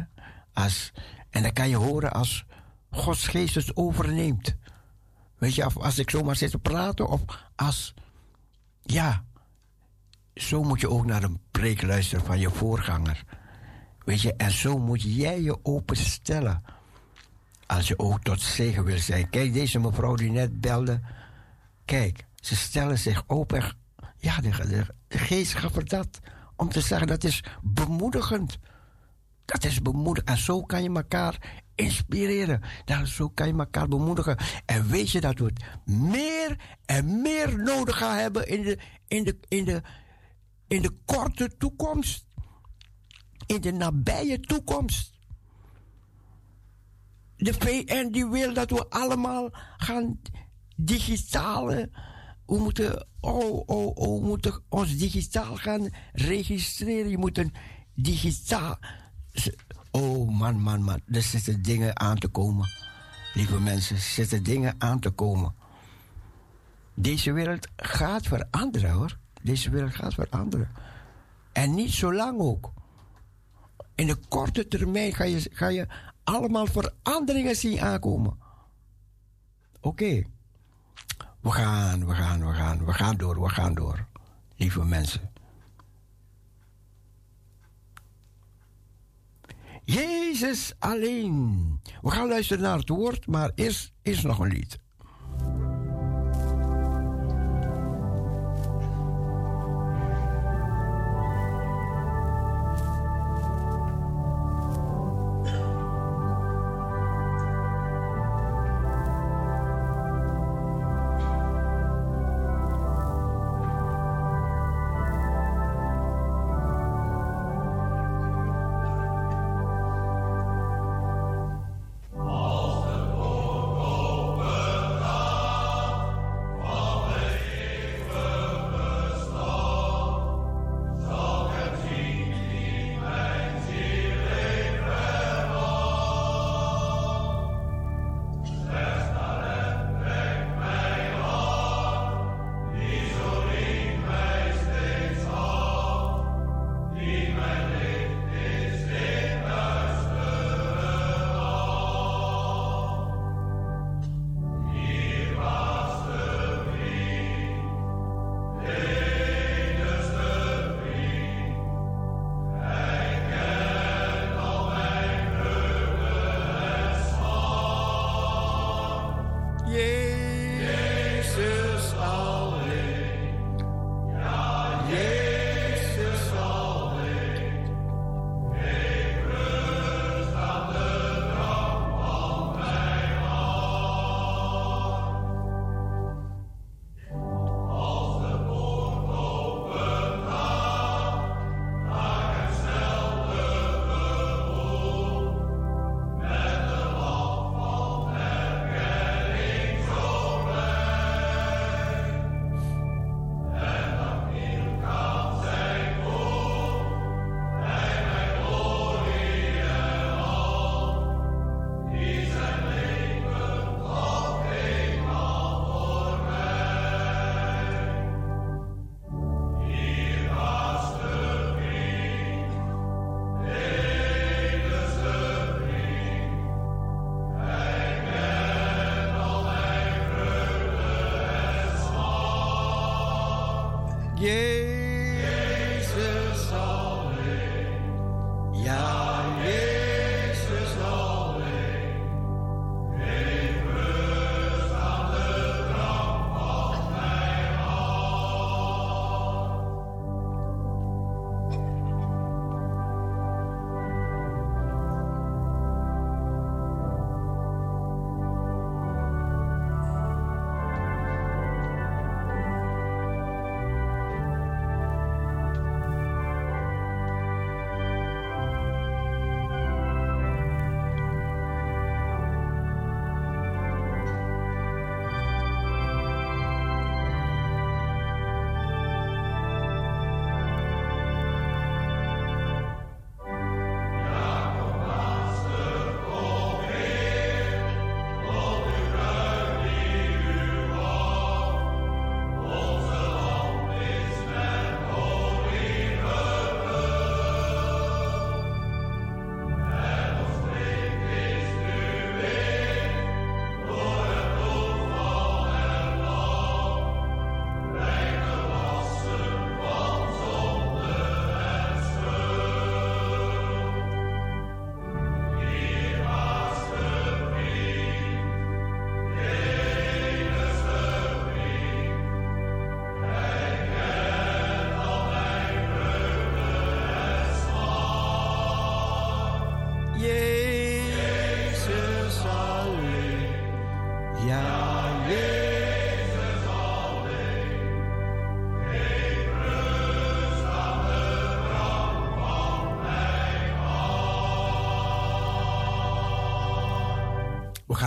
Als, en dan kan je horen als Gods Geest het overneemt. Weet je, als ik zomaar zit te praten, of als. Ja, zo moet je ook naar een preek luisteren van je voorganger. Weet je, en zo moet jij je openstellen. Als je ook tot zegen wil zijn. Kijk, deze mevrouw die net belde. Kijk, ze stellen zich open. Ja, de, de, geest gaf dat. Om te zeggen, dat is bemoedigend. Dat is bemoedigend. En zo kan je elkaar inspireren. Nou, zo kan je elkaar bemoedigen. En weet je dat we het meer en meer nodig gaan hebben in de, in de, in de, in de korte toekomst. In de nabije toekomst. De VN die wil dat we allemaal gaan digitale. We moeten, oh, oh, oh, moeten ons digitaal gaan registreren. Je moet een digitaal. Oh man, man, man. Er zitten dingen aan te komen. Lieve mensen, er zitten dingen aan te komen. Deze wereld gaat veranderen hoor. Deze wereld gaat veranderen. En niet zo lang ook. In de korte termijn ga je, ga je allemaal veranderingen zien aankomen. Oké. We gaan, we gaan, we gaan, we gaan door, we gaan door. Lieve mensen. Jezus alleen. We gaan luisteren naar het woord, maar eerst is nog een lied.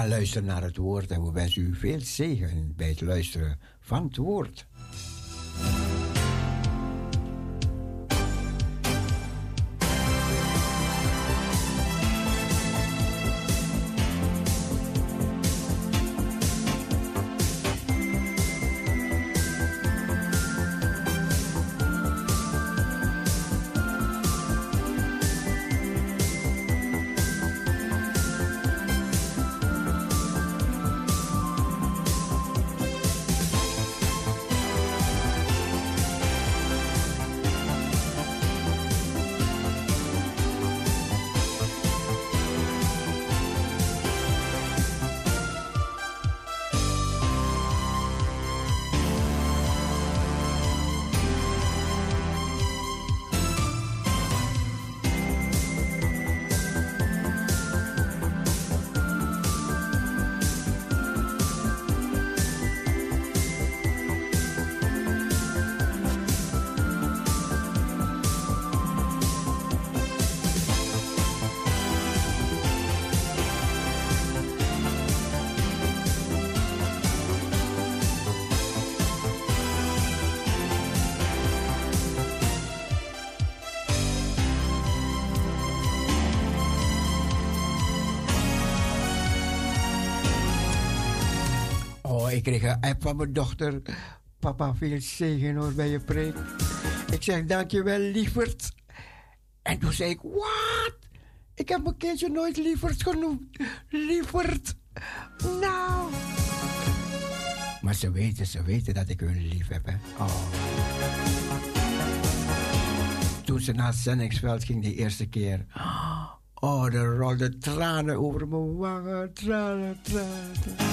Luisteren naar het woord en we wensen u veel zegen bij het luisteren van het woord. Ik kreeg een app van mijn dochter. Papa, veel zegen hoor bij je preek. Ik zeg, dankjewel, lieverd. En toen zei ik, wat? Ik heb mijn kindje nooit lieverd genoemd. Lieverd. Nou. Maar ze weten, ze weten dat ik hun lief heb. Hè? Oh. Toen ze naar het zendingsveld ging de eerste keer. Oh, er rolden tranen over mijn wangen. Tranen, tranen.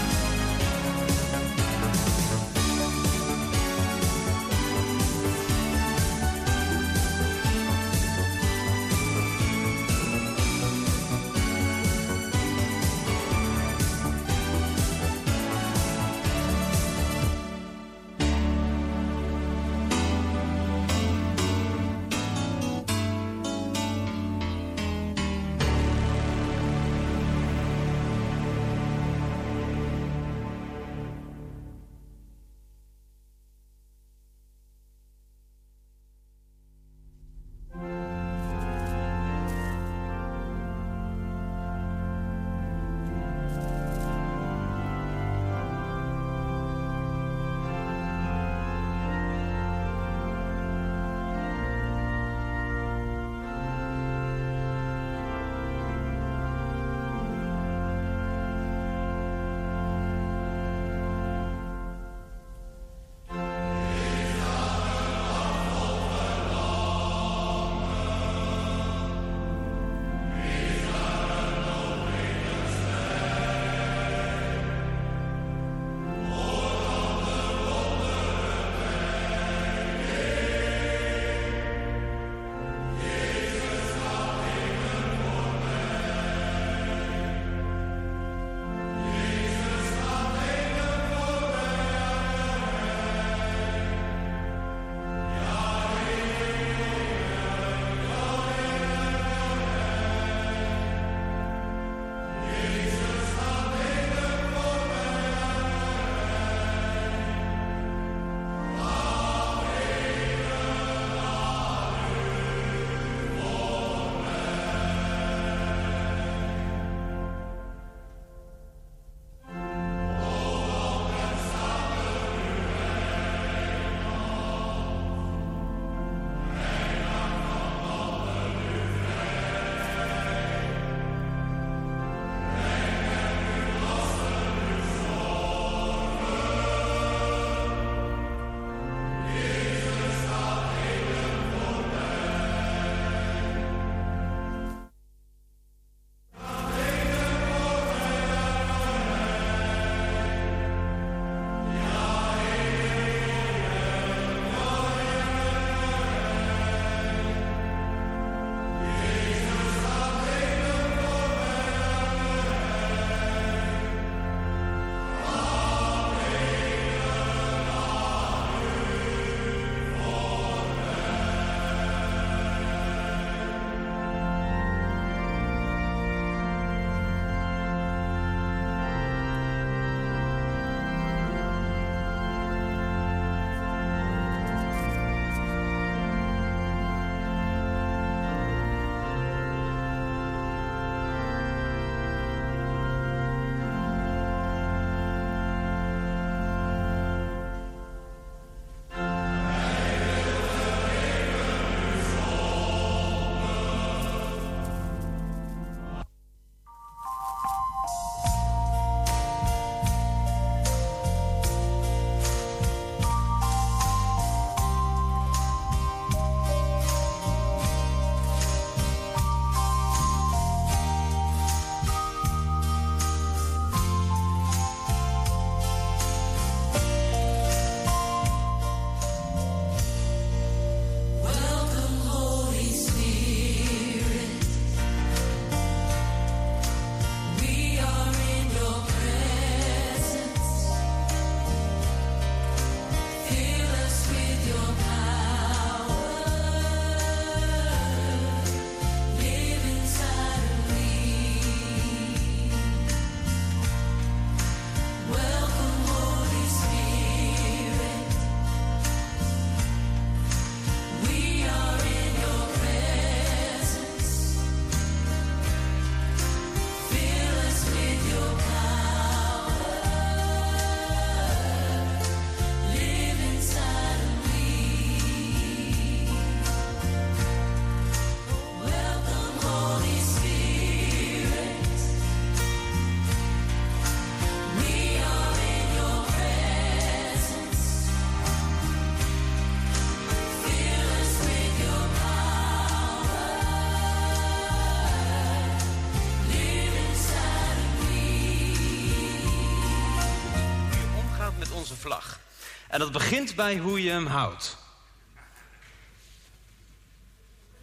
En dat begint bij hoe je hem houdt.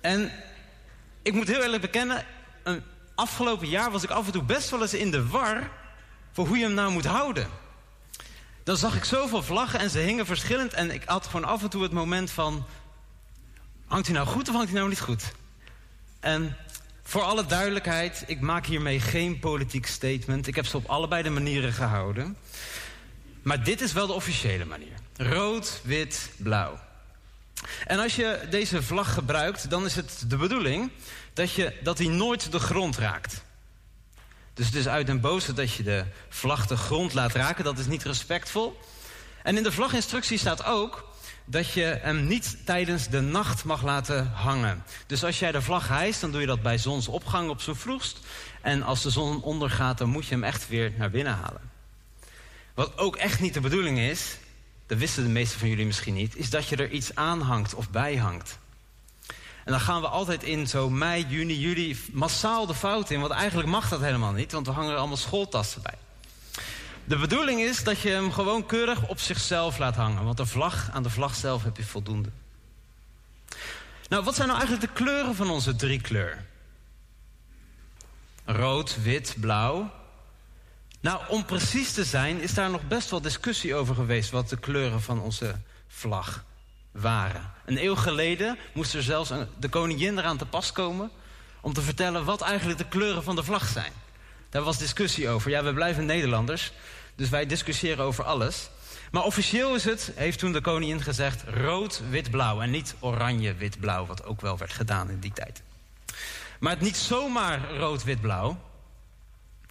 En ik moet heel eerlijk bekennen, een afgelopen jaar was ik af en toe best wel eens in de war voor hoe je hem nou moet houden. Dan zag ik zoveel vlaggen en ze hingen verschillend en ik had gewoon af en toe het moment van, hangt hij nou goed of hangt hij nou niet goed? En voor alle duidelijkheid, ik maak hiermee geen politiek statement. Ik heb ze op allebei de manieren gehouden. Maar dit is wel de officiële manier. Rood, wit, blauw. En als je deze vlag gebruikt, dan is het de bedoeling dat, je, dat hij nooit de grond raakt. Dus het is uit den boze dat je de vlag de grond laat raken. Dat is niet respectvol. En in de vlaginstructie staat ook dat je hem niet tijdens de nacht mag laten hangen. Dus als jij de vlag hijst, dan doe je dat bij zonsopgang op zijn vroegst. En als de zon ondergaat, dan moet je hem echt weer naar binnen halen. Wat ook echt niet de bedoeling is, dat wisten de meesten van jullie misschien niet, is dat je er iets aan hangt of bij hangt. En dan gaan we altijd in zo mei, juni, juli massaal de fout in. Want eigenlijk mag dat helemaal niet, want we hangen er allemaal schooltassen bij. De bedoeling is dat je hem gewoon keurig op zichzelf laat hangen. Want de vlag, aan de vlag zelf heb je voldoende. Nou, wat zijn nou eigenlijk de kleuren van onze driekleur? Rood, wit, blauw. Nou, om precies te zijn is daar nog best wel discussie over geweest... wat de kleuren van onze vlag waren. Een eeuw geleden moest er zelfs een, de koningin eraan te pas komen... om te vertellen wat eigenlijk de kleuren van de vlag zijn. Daar was discussie over. Ja, we blijven Nederlanders, dus wij discussiëren over alles. Maar officieel is het, heeft toen de koningin gezegd... rood, wit, blauw en niet oranje, wit, blauw... wat ook wel werd gedaan in die tijd. Maar het niet zomaar rood, wit, blauw.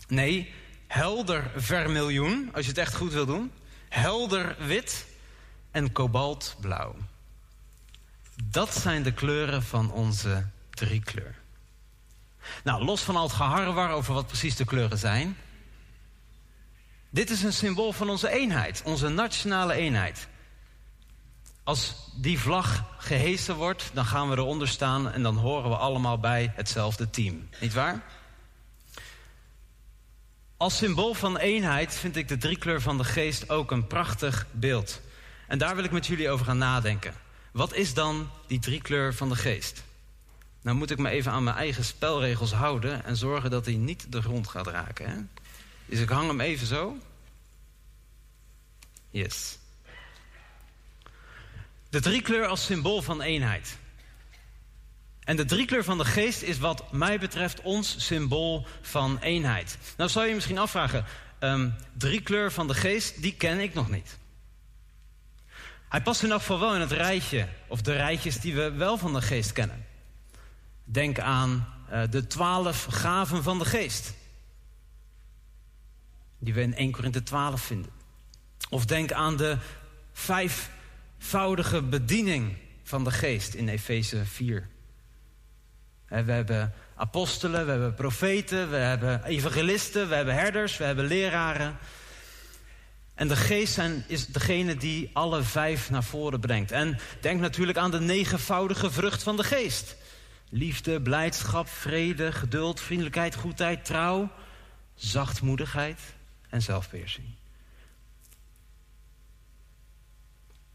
Nee, helder vermiljoen, als je het echt goed wil doen. Helder wit en kobaltblauw. Dat zijn de kleuren van onze driekleur. Nou, los van al het geharrewar over wat precies de kleuren zijn. Dit is een symbool van onze eenheid, onze nationale eenheid. Als die vlag gehesen wordt, dan gaan we eronder staan en dan horen we allemaal bij hetzelfde team. Niet waar? Als symbool van eenheid vind ik de driekleur van de geest ook een prachtig beeld. En daar wil ik met jullie over gaan nadenken. Wat is dan die driekleur van de geest? Nou moet ik me even aan mijn eigen spelregels houden en zorgen dat hij niet de grond gaat raken. Hè? Dus ik hang hem even zo. Yes. De driekleur als symbool van eenheid. En de driekleur van de geest is wat mij betreft ons symbool van eenheid. Nou zou je misschien afvragen, um, driekleur van de geest, die ken ik nog niet. Hij past in elk geval wel in het rijtje, of de rijtjes die we wel van de geest kennen. Denk aan uh, de twaalf gaven van de geest. Die we in 1 Korinthe 12 vinden. Of denk aan de vijfvoudige bediening van de geest in Efeze 4. We hebben apostelen, we hebben profeten, we hebben evangelisten, we hebben herders, we hebben leraren. En de geest zijn, is degene die alle vijf naar voren brengt. En denk natuurlijk aan de negenvoudige vrucht van de geest. Liefde, blijdschap, vrede, geduld, vriendelijkheid, goedheid, trouw, zachtmoedigheid en zelfbeheersing.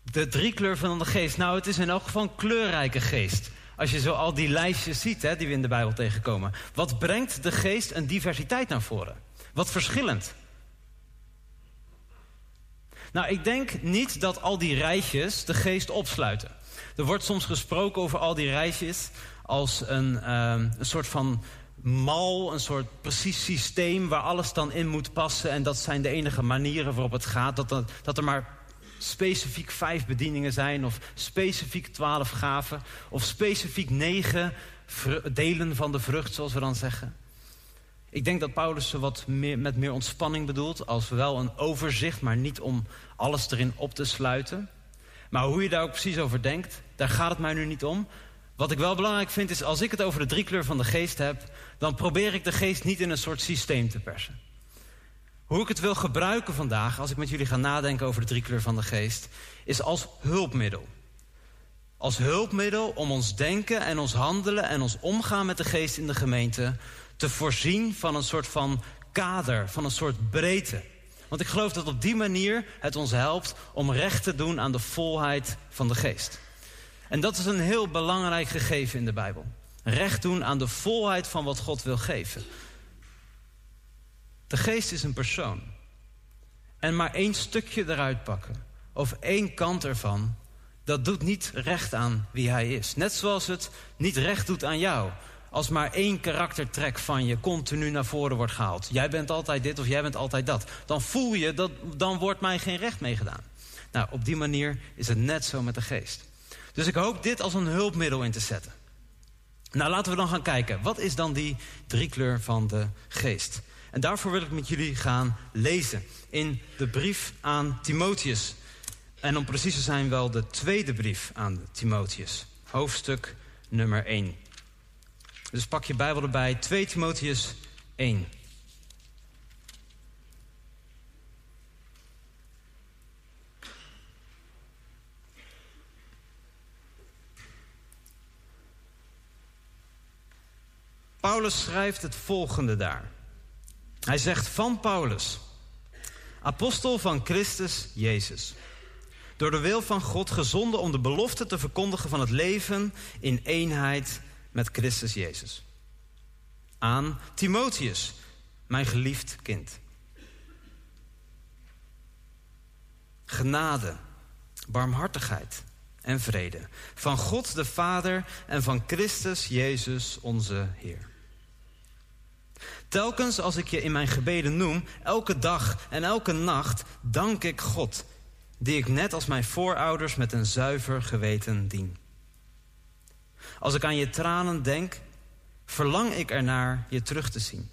De driekleur van de geest. Nou, het is in elk geval een kleurrijke geest. Als je zo al die lijstjes ziet hè, die we in de Bijbel tegenkomen. Wat brengt de geest een diversiteit naar voren? Wat verschillend. Nou, ik denk niet dat al die rijtjes de geest opsluiten. Er wordt soms gesproken over al die rijtjes als een, um, een soort van mal, een soort precies systeem waar alles dan in moet passen. En dat zijn de enige manieren waarop het gaat. Dat, er, dat er maar specifiek vijf bedieningen zijn, of specifiek twaalf gaven, of specifiek negen delen van de vrucht, zoals we dan zeggen. Ik denk dat Paulus ze wat meer, met meer ontspanning bedoelt, als wel een overzicht, maar niet om alles erin op te sluiten. Maar hoe je daar ook precies over denkt, daar gaat het mij nu niet om. Wat ik wel belangrijk vind is, als ik het over de driekleur van de geest heb, dan probeer ik de geest niet in een soort systeem te persen. Hoe ik het wil gebruiken vandaag, als ik met jullie ga nadenken over de driekleur van de geest, is als hulpmiddel. Als hulpmiddel om ons denken en ons handelen en ons omgaan met de geest in de gemeente te voorzien van een soort van kader, van een soort breedte. Want ik geloof dat op die manier het ons helpt om recht te doen aan de volheid van de geest. En dat is een heel belangrijk gegeven in de Bijbel. Recht doen aan de volheid van wat God wil geven. De geest is een persoon. En maar één stukje eruit pakken, of één kant ervan, dat doet niet recht aan wie hij is. Net zoals het niet recht doet aan jou. Als maar één karaktertrek van je continu naar voren wordt gehaald. Jij bent altijd dit of jij bent altijd dat. Dan voel je dat dan wordt mij geen recht meegedaan. Nou, op die manier is het net zo met de geest. Dus ik hoop dit als een hulpmiddel in te zetten. Nou, laten we dan gaan kijken. Wat is dan die driekleur van de geest? En daarvoor wil ik met jullie gaan lezen in de brief aan Timotheus. En om precies te zijn wel de tweede brief aan Timotheus. Hoofdstuk nummer 1. Dus pak je Bijbel erbij, 2 Timotheus 1. Paulus schrijft het volgende daar. Hij zegt van Paulus, apostel van Christus Jezus. Door de wil van God gezonden om de belofte te verkondigen van het leven in eenheid met Christus Jezus. Aan Timotheus, mijn geliefd kind. Genade, barmhartigheid en vrede van God de Vader en van Christus Jezus onze Heer. Telkens als ik je in mijn gebeden noem, elke dag en elke nacht, dank ik God, die ik net als mijn voorouders met een zuiver geweten dien. Als ik aan je tranen denk, verlang ik ernaar je terug te zien.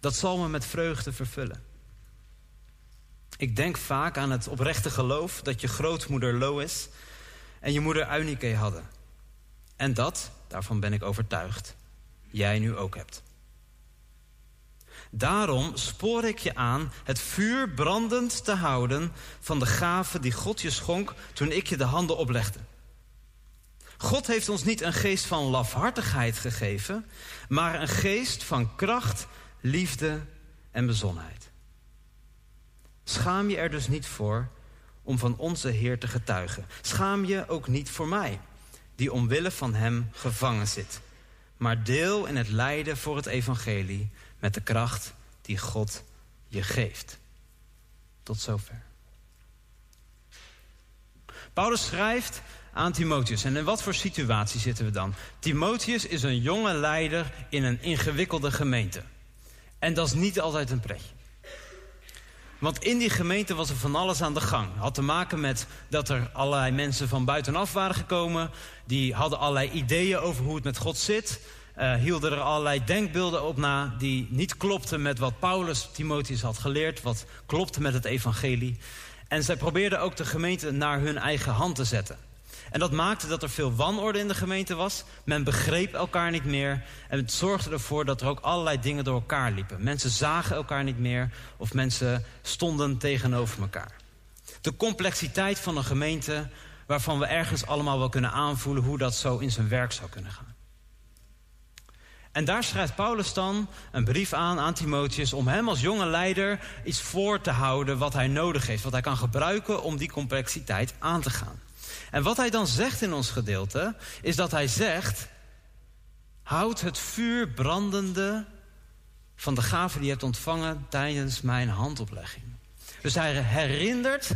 Dat zal me met vreugde vervullen. Ik denk vaak aan het oprechte geloof dat je grootmoeder Lois en je moeder Eunike hadden. En dat, daarvan ben ik overtuigd, jij nu ook hebt. Daarom spoor ik je aan het vuur brandend te houden van de gave die God je schonk toen ik je de handen oplegde. God heeft ons niet een geest van lafhartigheid gegeven, maar een geest van kracht, liefde en bezonnenheid. Schaam je er dus niet voor om van onze Heer te getuigen. Schaam je ook niet voor mij, die omwille van Hem gevangen zit. Maar deel in het lijden voor het evangelie met de kracht die God je geeft. Tot zover. Paulus schrijft aan Timotheus. En in wat voor situatie zitten we dan? Timotheus is een jonge leider in een ingewikkelde gemeente. En dat is niet altijd een pretje. Want in die gemeente was er van alles aan de gang. Had te maken met dat er allerlei mensen van buitenaf waren gekomen. Die hadden allerlei ideeën over hoe het met God zit. Uh, hielden er allerlei denkbeelden op na die niet klopten met wat Paulus Timotheus had geleerd. Wat klopte met het evangelie. En zij probeerden ook de gemeente naar hun eigen hand te zetten. En dat maakte dat er veel wanorde in de gemeente was. Men begreep elkaar niet meer. En het zorgde ervoor dat er ook allerlei dingen door elkaar liepen. Mensen zagen elkaar niet meer of mensen stonden tegenover elkaar. De complexiteit van een gemeente waarvan we ergens allemaal wel kunnen aanvoelen hoe dat zo in zijn werk zou kunnen gaan. En daar schrijft Paulus dan een brief aan aan Timotheus om hem als jonge leider iets voor te houden wat hij nodig heeft, wat hij kan gebruiken om die complexiteit aan te gaan. En wat hij dan zegt in ons gedeelte, is dat hij zegt: Houd het vuur brandende van de gave die je hebt ontvangen tijdens mijn handoplegging. Dus hij herinnert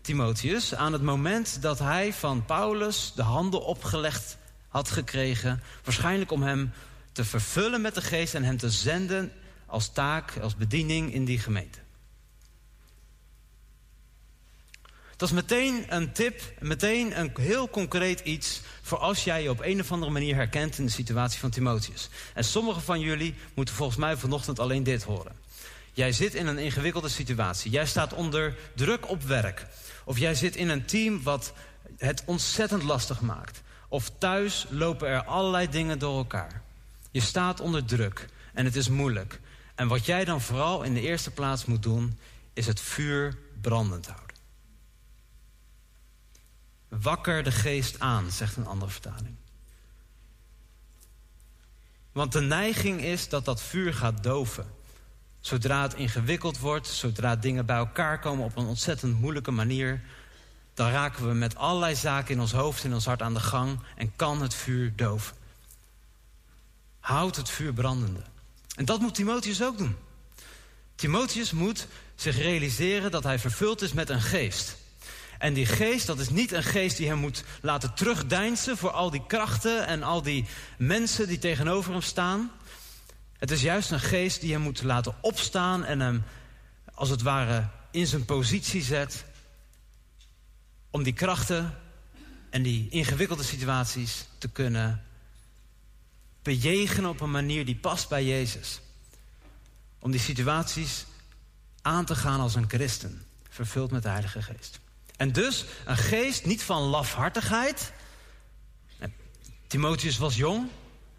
Timotheus aan het moment dat hij van Paulus de handen opgelegd had gekregen, waarschijnlijk om hem te vervullen met de geest en hem te zenden als taak, als bediening in die gemeente. Dat is meteen een tip, meteen een heel concreet iets voor als jij je op een of andere manier herkent in de situatie van Timotheus. En sommige van jullie moeten volgens mij vanochtend alleen dit horen. Jij zit in een ingewikkelde situatie. Jij staat onder druk op werk. Of jij zit in een team wat het ontzettend lastig maakt. Of thuis lopen er allerlei dingen door elkaar. Je staat onder druk en het is moeilijk. En wat jij dan vooral in de eerste plaats moet doen, is het vuur brandend houden. Wakker de geest aan, zegt een andere vertaling. Want de neiging is dat dat vuur gaat doven. Zodra het ingewikkeld wordt, zodra dingen bij elkaar komen op een ontzettend moeilijke manier, dan raken we met allerlei zaken in ons hoofd en ons hart aan de gang en kan het vuur doven. Houd het vuur brandende. En dat moet Timotheus ook doen. Timotheus moet zich realiseren dat hij vervuld is met een geest. En die geest, dat is niet een geest die hem moet laten terugdeinzen voor al die krachten en al die mensen die tegenover hem staan. Het is juist een geest die hem moet laten opstaan en hem als het ware in zijn positie zet om die krachten en die ingewikkelde situaties te kunnen bejegenen op een manier die past bij Jezus. Om die situaties aan te gaan als een christen, vervuld met de Heilige Geest. En dus een geest niet van lafhartigheid. Timotheus was jong,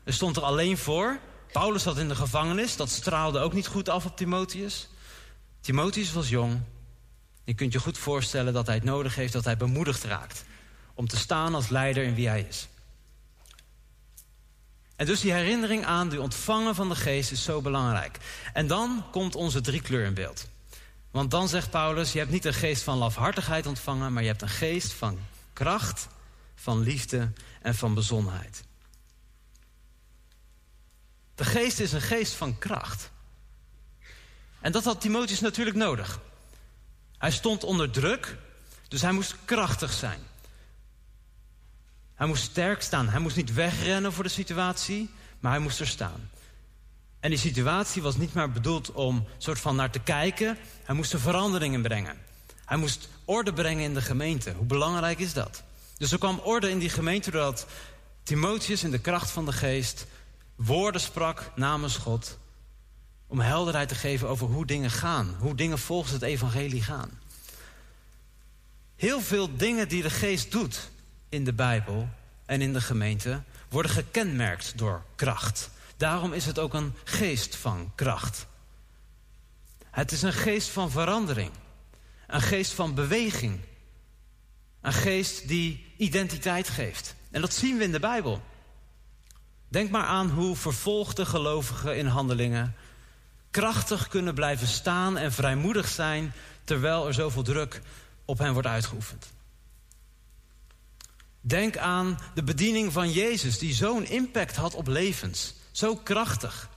er stond er alleen voor. Paulus zat in de gevangenis, dat straalde ook niet goed af op Timotheus. Timotheus was jong. Je kunt je goed voorstellen dat hij het nodig heeft dat hij bemoedigd raakt. Om te staan als leider in wie hij is. En dus die herinnering aan die ontvangen van de geest is zo belangrijk. En dan komt onze driekleur in beeld. Want dan zegt Paulus, je hebt niet een geest van lafhartigheid ontvangen... maar je hebt een geest van kracht, van liefde en van bezonheid. De geest is een geest van kracht. En dat had Timotheus natuurlijk nodig. Hij stond onder druk, dus hij moest krachtig zijn. Hij moest sterk staan. Hij moest niet wegrennen voor de situatie, maar hij moest er staan. En die situatie was niet maar bedoeld om soort van naar te kijken. Hij moest er veranderingen brengen. Hij moest orde brengen in de gemeente. Hoe belangrijk is dat? Dus er kwam orde in die gemeente doordat Timotheus in de kracht van de geest woorden sprak namens God. Om helderheid te geven over hoe dingen gaan. Hoe dingen volgens het evangelie gaan. Heel veel dingen die de geest doet in de Bijbel en in de gemeente worden gekenmerkt door kracht. Daarom is het ook een geest van kracht. Het is een geest van verandering. Een geest van beweging. Een geest die identiteit geeft. En dat zien we in de Bijbel. Denk maar aan hoe vervolgde gelovigen in handelingen krachtig kunnen blijven staan en vrijmoedig zijn terwijl er zoveel druk op hen wordt uitgeoefend. Denk aan de bediening van Jezus, die zo'n impact had op levens. Zo krachtig.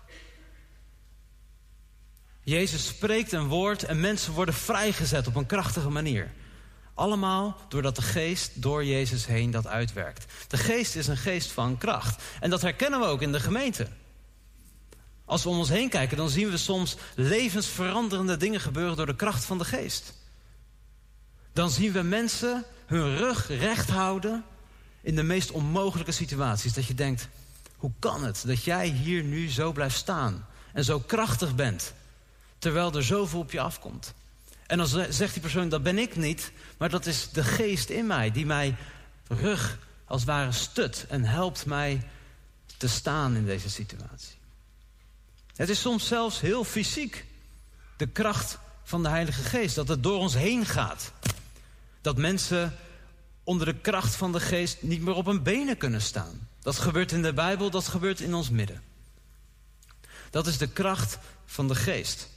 Jezus spreekt een woord en mensen worden vrijgezet op een krachtige manier. Allemaal doordat de geest door Jezus heen dat uitwerkt. De geest is een geest van kracht. En dat herkennen we ook in de gemeente. Als we om ons heen kijken, dan zien we soms levensveranderende dingen gebeuren door de kracht van de geest. Dan zien we mensen hun rug recht houden in de meest onmogelijke situaties. Dat je denkt, hoe kan het dat jij hier nu zo blijft staan en zo krachtig bent, terwijl er zoveel op je afkomt? En dan zegt die persoon, dat ben ik niet, maar dat is de geest in mij die mij rug als het ware stut en helpt mij te staan in deze situatie. Het is soms zelfs heel fysiek, de kracht van de Heilige Geest, dat het door ons heen gaat. Dat mensen onder de kracht van de geest niet meer op hun benen kunnen staan. Dat gebeurt in de Bijbel, dat gebeurt in ons midden. Dat is de kracht van de geest.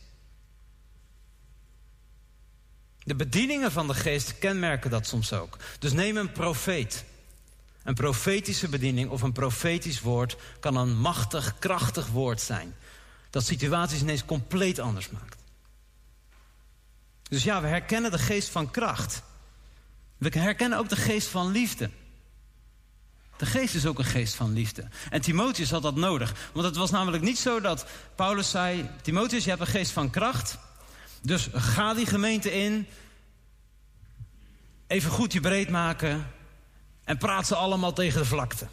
De bedieningen van de geest kenmerken dat soms ook. Dus neem een profeet. Een profetische bediening of een profetisch woord kan een machtig, krachtig woord zijn. Dat situaties ineens compleet anders maakt. Dus ja, we herkennen de geest van kracht. We herkennen ook de geest van liefde. De geest is ook een geest van liefde. En Timotheus had dat nodig. Want het was namelijk niet zo dat Paulus zei... Timotheus, je hebt een geest van kracht. Dus ga die gemeente in. Even goed je breed maken. En praat ze allemaal tegen de vlakte.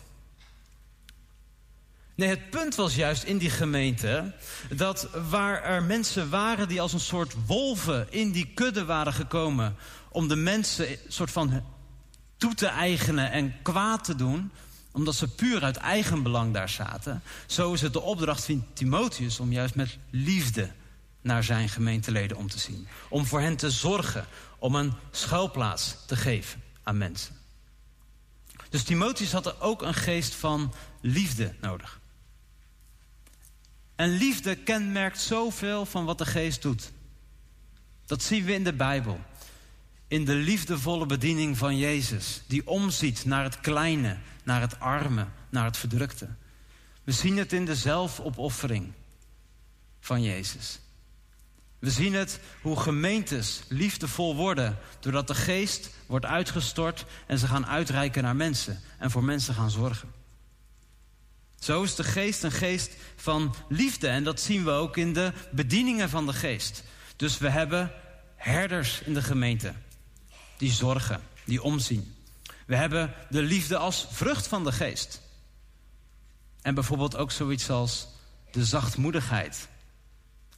Nee, het punt was juist in die gemeente dat waar er mensen waren die als een soort wolven in die kudde waren gekomen om de mensen een soort van toe te eigenen en kwaad te doen, omdat ze puur uit eigen belang daar zaten. Zo is het de opdracht van Timotheus om juist met liefde naar zijn gemeenteleden om te zien. Om voor hen te zorgen, om een schuilplaats te geven aan mensen. Dus Timotheus had er ook een geest van liefde nodig. En liefde kenmerkt zoveel van wat de geest doet. Dat zien we in de Bijbel. In de liefdevolle bediening van Jezus, die omziet naar het kleine, naar het arme, naar het verdrukte. We zien het in de zelfopoffering van Jezus. We zien het hoe gemeentes liefdevol worden doordat de geest wordt uitgestort en ze gaan uitreiken naar mensen en voor mensen gaan zorgen. Zo is de geest een geest van liefde en dat zien we ook in de bedieningen van de geest. Dus we hebben herders in de gemeente die zorgen, die omzien. We hebben de liefde als vrucht van de geest. En bijvoorbeeld ook zoiets als de zachtmoedigheid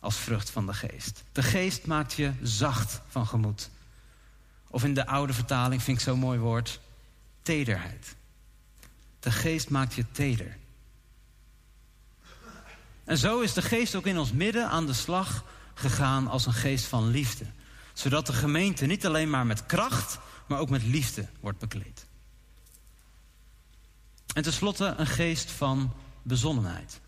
als vrucht van de geest. De geest maakt je zacht van gemoed. Of in de oude vertaling vind ik zo'n mooi woord, tederheid. De geest maakt je teder. En zo is de geest ook in ons midden aan de slag gegaan als een geest van liefde. Zodat de gemeente niet alleen maar met kracht, maar ook met liefde wordt bekleed. En tenslotte een geest van bezonnenheid.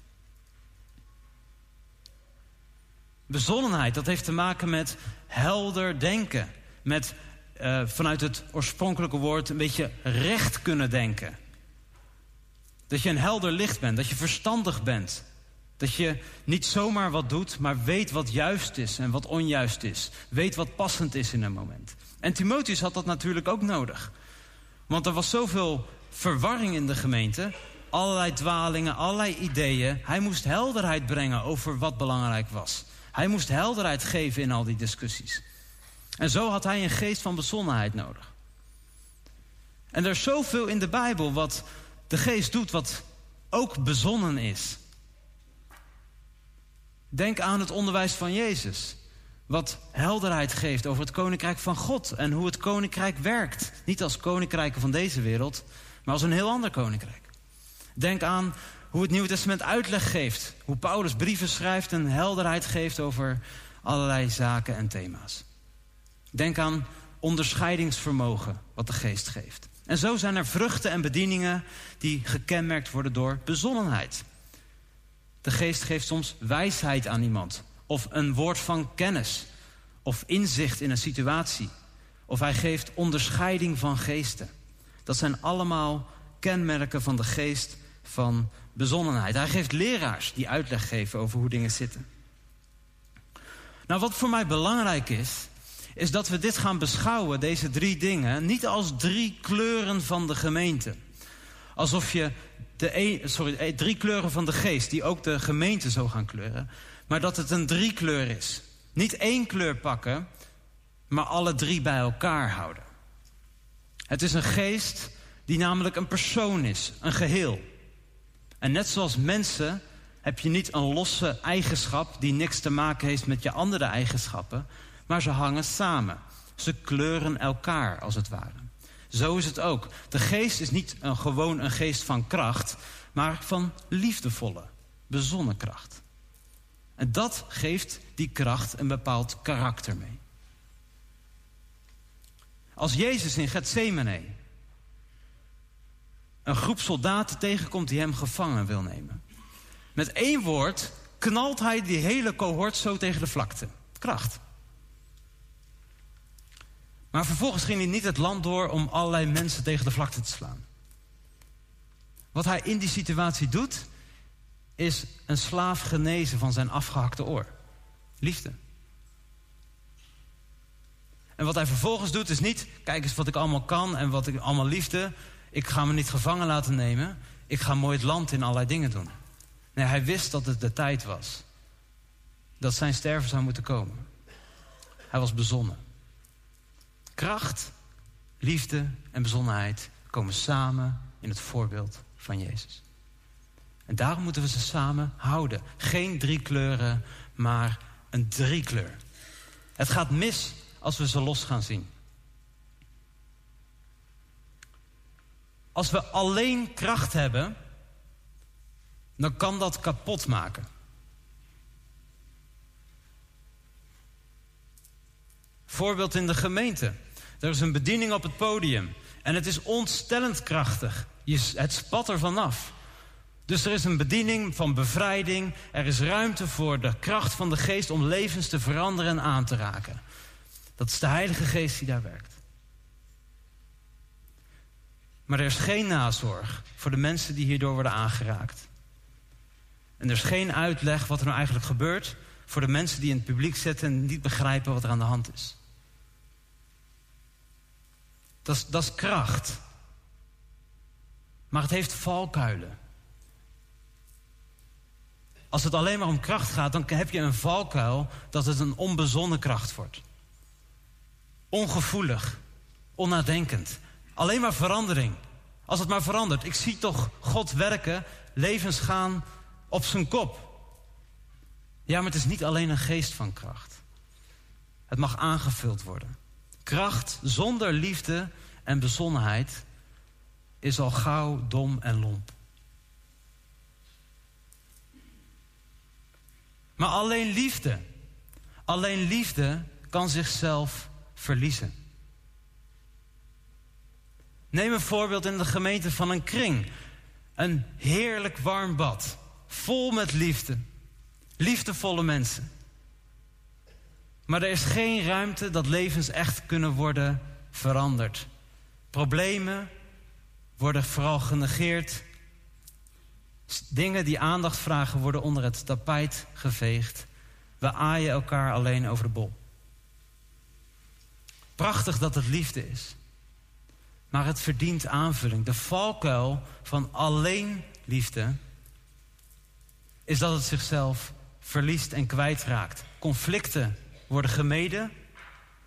Bezonnenheid, dat heeft te maken met helder denken. Met uh, vanuit het oorspronkelijke woord een beetje recht kunnen denken. Dat je een helder licht bent, dat je verstandig bent. Dat je niet zomaar wat doet, maar weet wat juist is en wat onjuist is. Weet wat passend is in een moment. En Timotheus had dat natuurlijk ook nodig. Want er was zoveel verwarring in de gemeente. Allerlei dwalingen, allerlei ideeën. Hij moest helderheid brengen over wat belangrijk was. Hij moest helderheid geven in al die discussies. En zo had hij een geest van bezonnenheid nodig. En er is zoveel in de Bijbel wat de geest doet, wat ook bezonnen is. Denk aan het onderwijs van Jezus. Wat helderheid geeft over het koninkrijk van God en hoe het koninkrijk werkt. Niet als koninkrijken van deze wereld, maar als een heel ander koninkrijk. Denk aan hoe het Nieuwe Testament uitleg geeft. Hoe Paulus brieven schrijft en helderheid geeft over allerlei zaken en thema's. Denk aan onderscheidingsvermogen wat de geest geeft. En zo zijn er vruchten en bedieningen die gekenmerkt worden door bezonnenheid. De geest geeft soms wijsheid aan iemand. Of een woord van kennis. Of inzicht in een situatie. Of hij geeft onderscheiding van geesten. Dat zijn allemaal kenmerken van de geest van bezonnenheid. Hij geeft leraars die uitleg geven over hoe dingen zitten. Nou, wat voor mij belangrijk is, is dat we dit gaan beschouwen, deze drie dingen, niet als drie kleuren van de gemeente. Alsof je de sorry, eh, drie kleuren van de geest, die ook de gemeente zo gaan kleuren, maar dat het een drie kleur is. Niet één kleur pakken, maar alle drie bij elkaar houden. Het is een geest die namelijk een persoon is, een geheel. En net zoals mensen heb je niet een losse eigenschap die niks te maken heeft met je andere eigenschappen, maar ze hangen samen. Ze kleuren elkaar als het ware. Zo is het ook. De geest is niet een, gewoon een geest van kracht, maar van liefdevolle, bezonnen kracht. En dat geeft die kracht een bepaald karakter mee. Als Jezus in Gethsemane een groep soldaten tegenkomt die hem gevangen wil nemen. Met één woord knalt hij die hele cohort zo tegen de vlakte. Kracht. Maar vervolgens ging hij niet het land door om allerlei mensen tegen de vlakte te slaan. Wat hij in die situatie doet, is een slaaf genezen van zijn afgehakte oor. Liefde. En wat hij vervolgens doet, is niet, kijk eens wat ik allemaal kan en wat ik allemaal liefde. Ik ga me niet gevangen laten nemen. Ik ga mooi het land in allerlei dingen doen. Nee, hij wist dat het de tijd was. Dat zijn sterven zou moeten komen. Hij was bezonnen. Kracht, liefde en bezonnenheid komen samen in het voorbeeld van Jezus. En daarom moeten we ze samen houden. Geen drie kleuren, maar een driekleur. Het gaat mis als we ze los gaan zien. Als we alleen kracht hebben, dan kan dat kapot maken. Voorbeeld in de gemeente. Er is een bediening op het podium. En het is ontstellend krachtig. Het spat er vanaf. Dus er is een bediening van bevrijding. Er is ruimte voor de kracht van de geest om levens te veranderen en aan te raken. Dat is de Heilige Geest die daar werkt. Maar er is geen nazorg voor de mensen die hierdoor worden aangeraakt. En er is geen uitleg wat er nou eigenlijk gebeurt voor de mensen die in het publiek zitten en niet begrijpen wat er aan de hand is. Dat is, dat is kracht. Maar het heeft valkuilen. Als het alleen maar om kracht gaat, dan heb je een valkuil dat het een onbezonnen kracht wordt. Ongevoelig, onnadenkend. Alleen maar verandering. Als het maar verandert. Ik zie toch God werken, levens gaan op zijn kop. Ja, maar het is niet alleen een geest van kracht. Het mag aangevuld worden. Kracht zonder liefde en bezonnenheid is al gauw dom en lomp. Maar alleen liefde, alleen liefde kan zichzelf verliezen. Neem een voorbeeld in de gemeente van een kring. Een heerlijk warm bad, vol met liefde. Liefdevolle mensen. Maar er is geen ruimte dat levens echt kunnen worden veranderd. Problemen worden vooral genegeerd. Dingen die aandacht vragen worden onder het tapijt geveegd. We aaien elkaar alleen over de bol. Prachtig dat het liefde is. Maar het verdient aanvulling. De valkuil van alleen liefde is dat het zichzelf verliest en kwijtraakt. Conflicten worden gemeden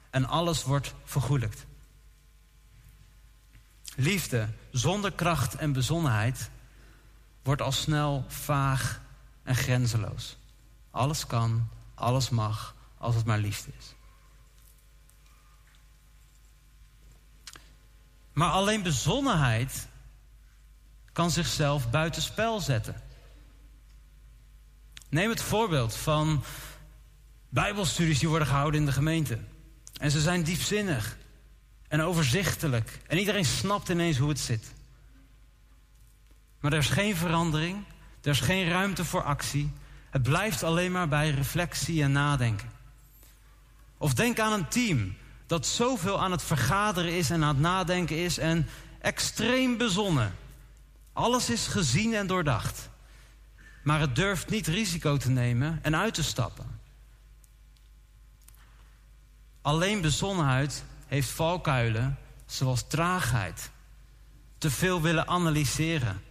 en alles wordt vergoelijkt. Liefde zonder kracht en bezonnenheid wordt al snel vaag en grenzeloos. Alles kan, alles mag, als het maar liefde is. Maar alleen bezonnenheid kan zichzelf buitenspel zetten. Neem het voorbeeld van Bijbelstudies die worden gehouden in de gemeente. En ze zijn diepzinnig en overzichtelijk. En iedereen snapt ineens hoe het zit. Maar er is geen verandering, er is geen ruimte voor actie. Het blijft alleen maar bij reflectie en nadenken. Of denk aan een team dat zoveel aan het vergaderen is en aan het nadenken is en extreem bezonnen. Alles is gezien en doordacht. Maar het durft niet risico te nemen en uit te stappen. Alleen bezonnenheid heeft valkuilen zoals traagheid. Te veel willen analyseren.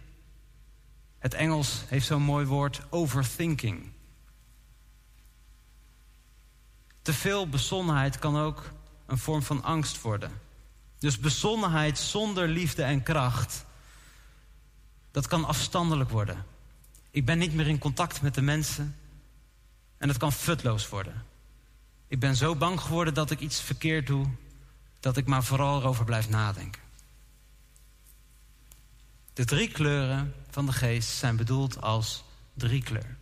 Het Engels heeft zo'n mooi woord overthinking. Te veel bezonnenheid kan ook een vorm van angst worden. Dus bezonnenheid zonder liefde en kracht, dat kan afstandelijk worden. Ik ben niet meer in contact met de mensen en het kan futloos worden. Ik ben zo bang geworden dat ik iets verkeerd doe, dat ik maar vooral erover blijf nadenken. De drie kleuren van de geest zijn bedoeld als drie kleur.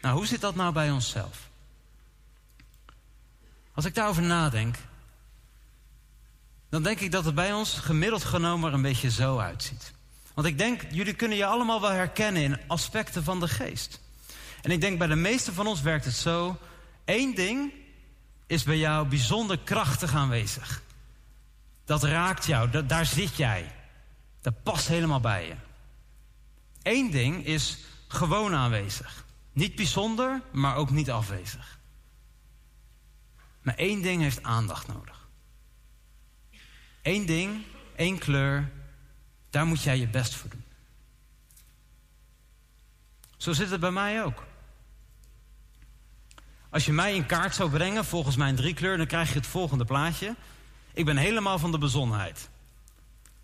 Nou, hoe zit dat nou bij onszelf? Als ik daarover nadenk, dan denk ik dat het bij ons gemiddeld genomen er een beetje zo uitziet. Want ik denk, jullie kunnen je allemaal wel herkennen in aspecten van de geest. En ik denk bij de meeste van ons werkt het zo. Eén ding is bij jou bijzonder krachtig aanwezig. Dat raakt jou, daar zit jij. Dat past helemaal bij je. Eén ding is gewoon aanwezig. Niet bijzonder, maar ook niet afwezig. Maar één ding heeft aandacht nodig. Eén ding, één kleur, daar moet jij je best voor doen. Zo zit het bij mij ook. Als je mij in kaart zou brengen volgens mijn drie kleur, dan krijg je het volgende plaatje. Ik ben helemaal van de bezonnenheid.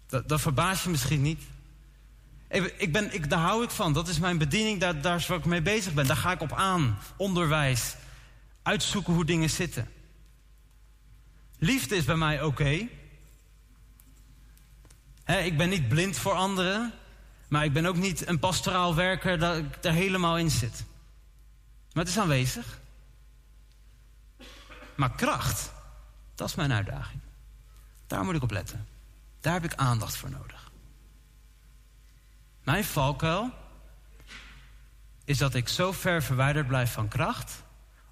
Dat, dat verbaast je misschien niet. Ik, ik ben, ik, daar hou ik van. Dat is mijn bediening, daar, daar is waar ik mee bezig ben. Daar ga ik op aan. Onderwijs. Uitzoeken hoe dingen zitten. Liefde is bij mij oké. ik ben niet blind voor anderen. Maar ik ben ook niet een pastoraal werker dat ik er helemaal in zit. Maar het is aanwezig. Maar kracht, dat is mijn uitdaging. Daar moet ik op letten. Daar heb ik aandacht voor nodig. Mijn valkuil is dat ik zo ver verwijderd blijf van kracht,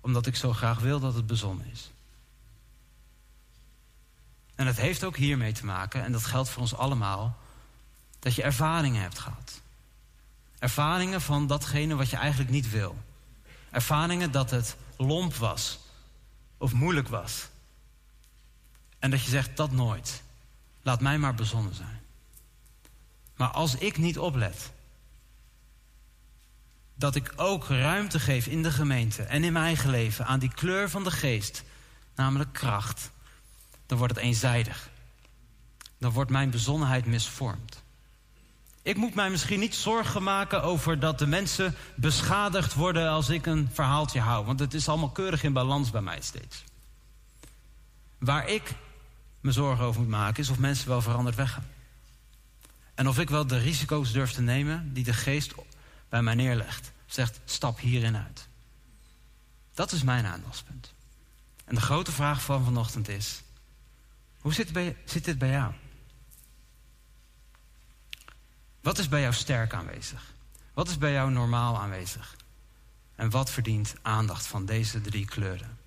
omdat ik zo graag wil dat het bezonnen is. En het heeft ook hiermee te maken, en dat geldt voor ons allemaal, dat je ervaringen hebt gehad. Ervaringen van datgene wat je eigenlijk niet wil. Ervaringen dat het lomp was of moeilijk was. En dat je zegt dat nooit. Laat mij maar bezonnen zijn. Maar als ik niet oplet, dat ik ook ruimte geef in de gemeente en in mijn eigen leven aan die kleur van de geest, namelijk kracht, dan wordt het eenzijdig. Dan wordt mijn bezonnenheid misvormd. Ik moet mij misschien niet zorgen maken over dat de mensen beschadigd worden als ik een verhaaltje hou, want het is allemaal keurig in balans bij mij steeds. Waar ik me zorgen over moet maken is of mensen wel veranderd weggaan. En of ik wel de risico's durf te nemen die de geest bij mij neerlegt. Zegt, stap hierin uit. Dat is mijn aandachtspunt. En de grote vraag van vanochtend is... hoe zit, bij, zit dit bij jou? Wat is bij jou sterk aanwezig? Wat is bij jou normaal aanwezig? En wat verdient aandacht van deze drie kleuren?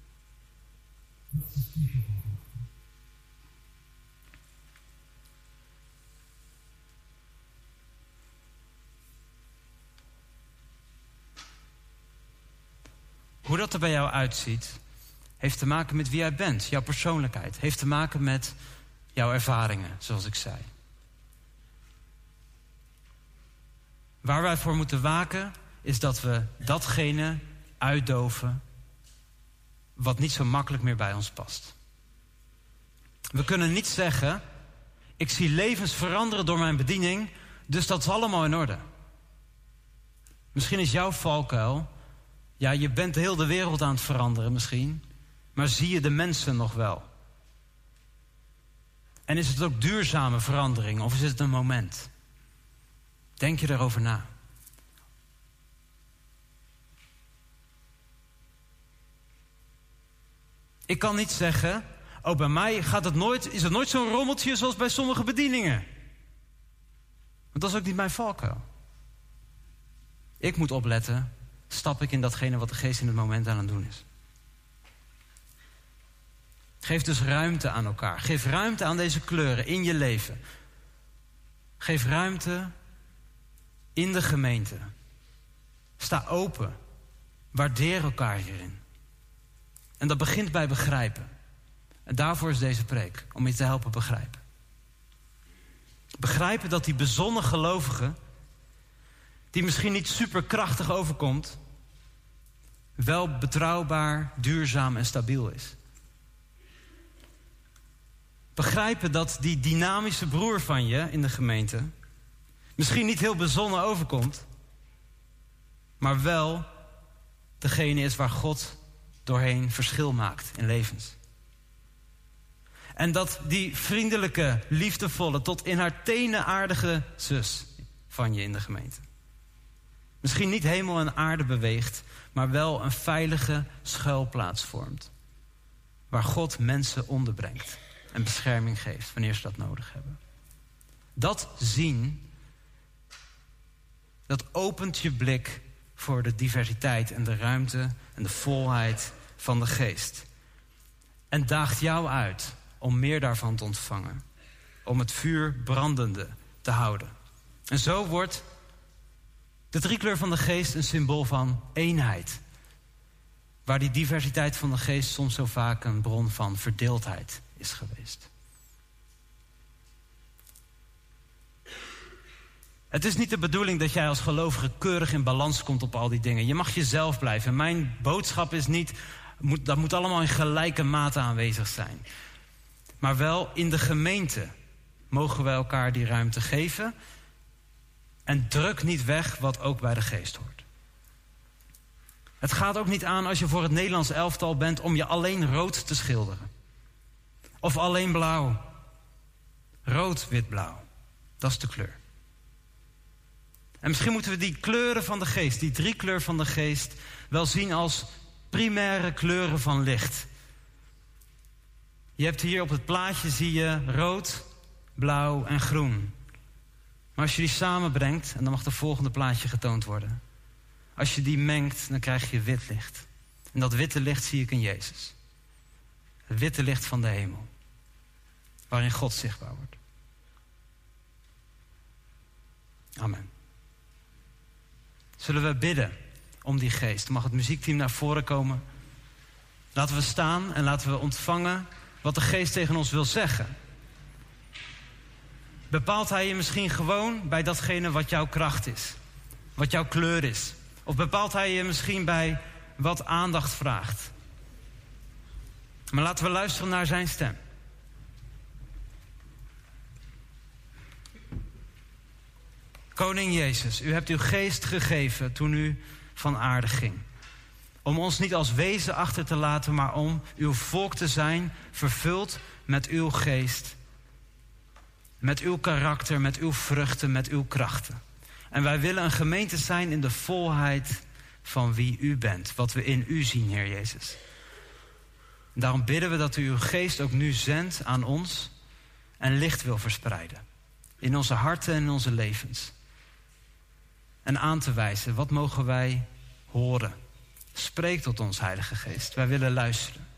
Hoe dat er bij jou uitziet, heeft te maken met wie jij bent, jouw persoonlijkheid. Heeft te maken met jouw ervaringen, zoals ik zei. Waar wij voor moeten waken, is dat we datgene uitdoven wat niet zo makkelijk meer bij ons past. We kunnen niet zeggen, ik zie levens veranderen door mijn bediening, dus dat is allemaal in orde. Misschien is jouw valkuil ja, je bent heel de wereld aan het veranderen misschien, maar zie je de mensen nog wel? En is het ook duurzame verandering of is het een moment? Denk je erover na. Ik kan niet zeggen, oh bij mij gaat het nooit, is het nooit zo'n rommeltje zoals bij sommige bedieningen. Want dat is ook niet mijn valkuil. Ik moet opletten stap ik in datgene wat de geest in het moment aan het doen is. Geef dus ruimte aan elkaar. Geef ruimte aan deze kleuren in je leven. Geef ruimte in de gemeente. Sta open. Waardeer elkaar hierin. En dat begint bij begrijpen. En daarvoor is deze preek, om je te helpen begrijpen. Begrijpen dat die bezonnen gelovige, die misschien niet superkrachtig overkomt, wel betrouwbaar, duurzaam en stabiel is. Begrijpen dat die dynamische broer van je in de gemeente misschien niet heel bezonnen overkomt, maar wel degene is waar God doorheen verschil maakt in levens. En dat die vriendelijke, liefdevolle, tot in haar tenen aardige zus van je in de gemeente. Misschien niet hemel en aarde beweegt, maar wel een veilige schuilplaats vormt. Waar God mensen onderbrengt en bescherming geeft wanneer ze dat nodig hebben. Dat zien, dat opent je blik voor de diversiteit en de ruimte en de volheid van de geest. En daagt jou uit om meer daarvan te ontvangen. Om het vuur brandende te houden. En zo wordt de driekleur van de geest een symbool van eenheid. Waar die diversiteit van de geest soms zo vaak een bron van verdeeldheid is geweest. Het is niet de bedoeling dat jij als gelovige keurig in balans komt op al die dingen. Je mag jezelf blijven. Mijn boodschap is niet, dat moet allemaal in gelijke mate aanwezig zijn. Maar wel in de gemeente mogen we elkaar die ruimte geven en druk niet weg wat ook bij de geest hoort. Het gaat ook niet aan als je voor het Nederlands elftal bent om je alleen rood te schilderen. Of alleen blauw. Rood, wit, blauw. Dat is de kleur. En misschien moeten we die kleuren van de geest, die drie kleur van de geest, wel zien als primaire kleuren van licht. Je hebt hier op het plaatje zie je rood, blauw en groen. Maar als je die samenbrengt, en dan mag de volgende plaatje getoond worden, Als je die mengt, dan krijg je wit licht. En dat witte licht zie ik in Jezus. Het witte licht van de hemel. Waarin God zichtbaar wordt. Amen. Zullen we bidden om die geest? Mag het muziekteam naar voren komen? Laten we staan en laten we ontvangen wat de geest tegen ons wil zeggen. Bepaalt hij je misschien gewoon bij datgene wat jouw kracht is, wat jouw kleur is? Of bepaalt hij je misschien bij wat aandacht vraagt? Maar laten we luisteren naar zijn stem. Koning Jezus, u hebt uw geest gegeven toen u van aarde ging. Om ons niet als wezen achter te laten, maar om uw volk te zijn, vervuld met uw geest, met uw karakter, met uw vruchten, met uw krachten. En wij willen een gemeente zijn in de volheid van wie u bent, wat we in u zien, Heer Jezus. Daarom bidden we dat u uw geest ook nu zendt aan ons en licht wil verspreiden. In onze harten en in onze levens. En aan te wijzen, wat mogen wij horen? Spreek tot ons, Heilige Geest. Wij willen luisteren.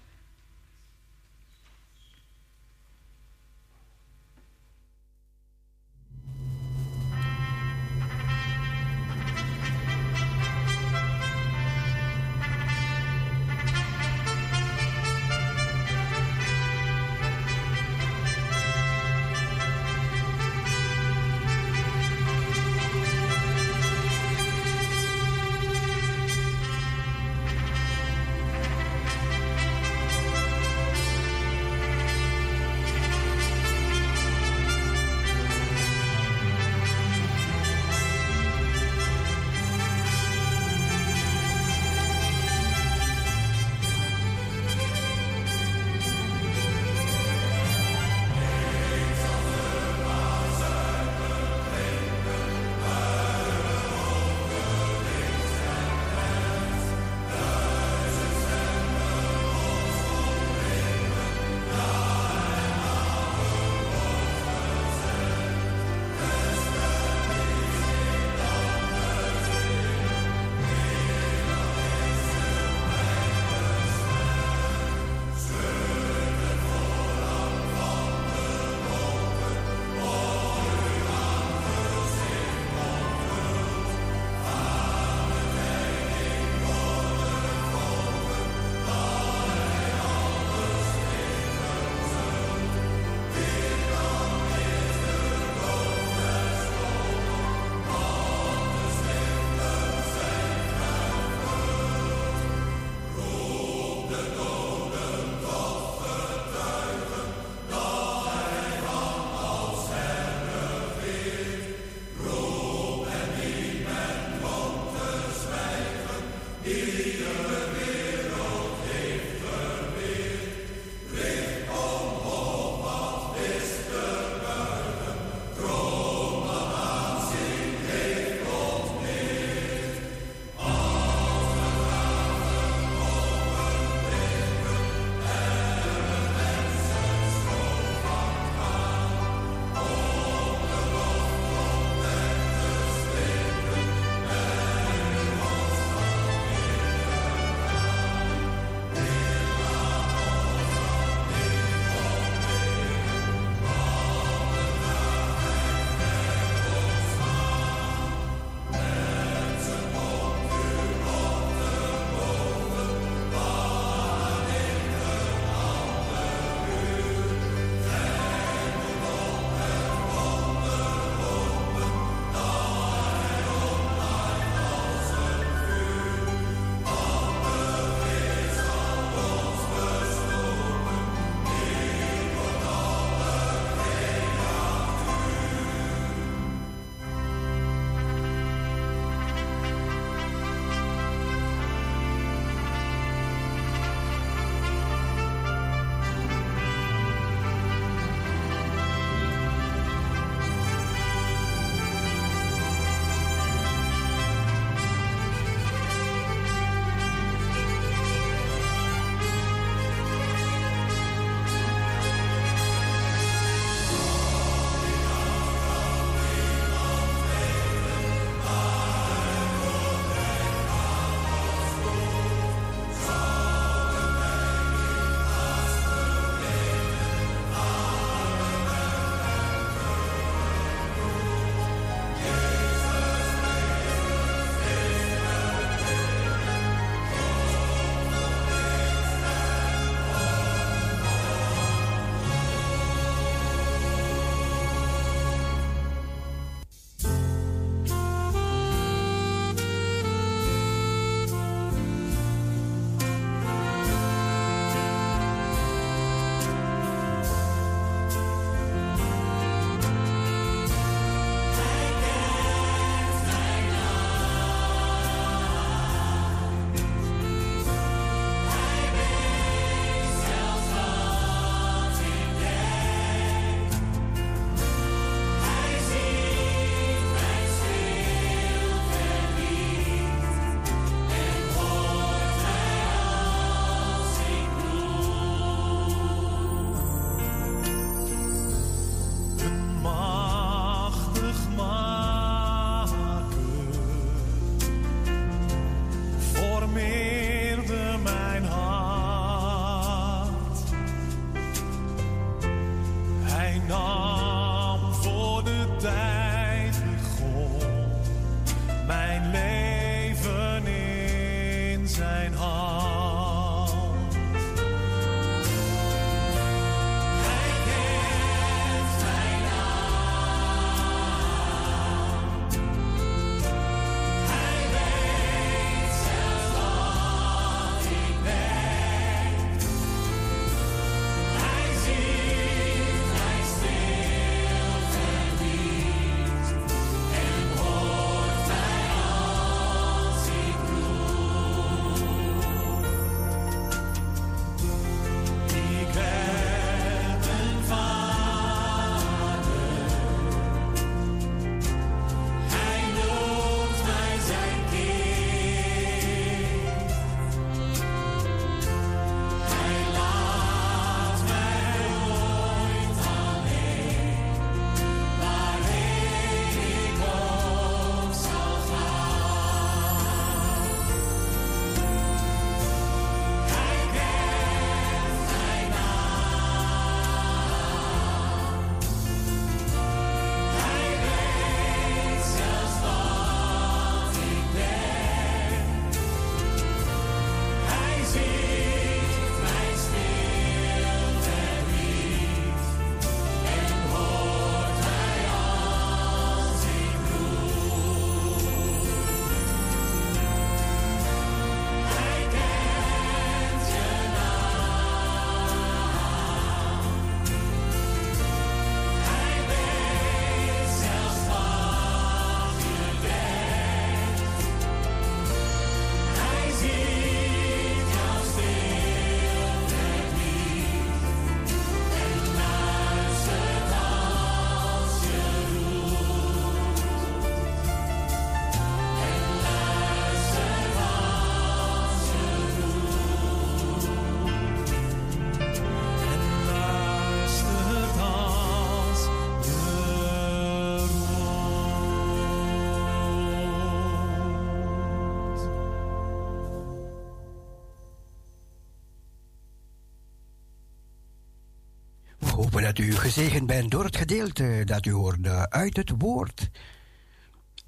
Dat u gezegend bent door het gedeelte dat u hoorde uit het woord.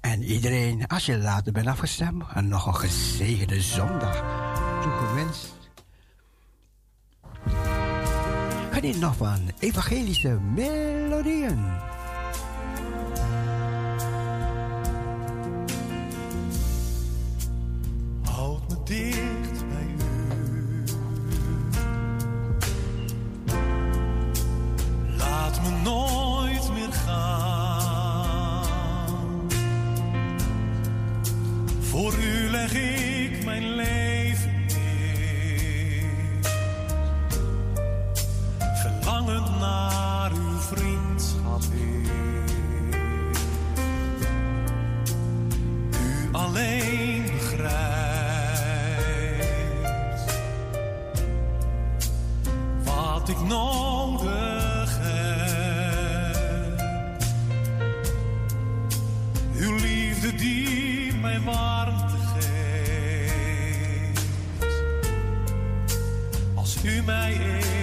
En iedereen, als je later bent afgestemd, en nog een gezegende zondag toegewenst. Geniet nog van evangelische melodieën. U mij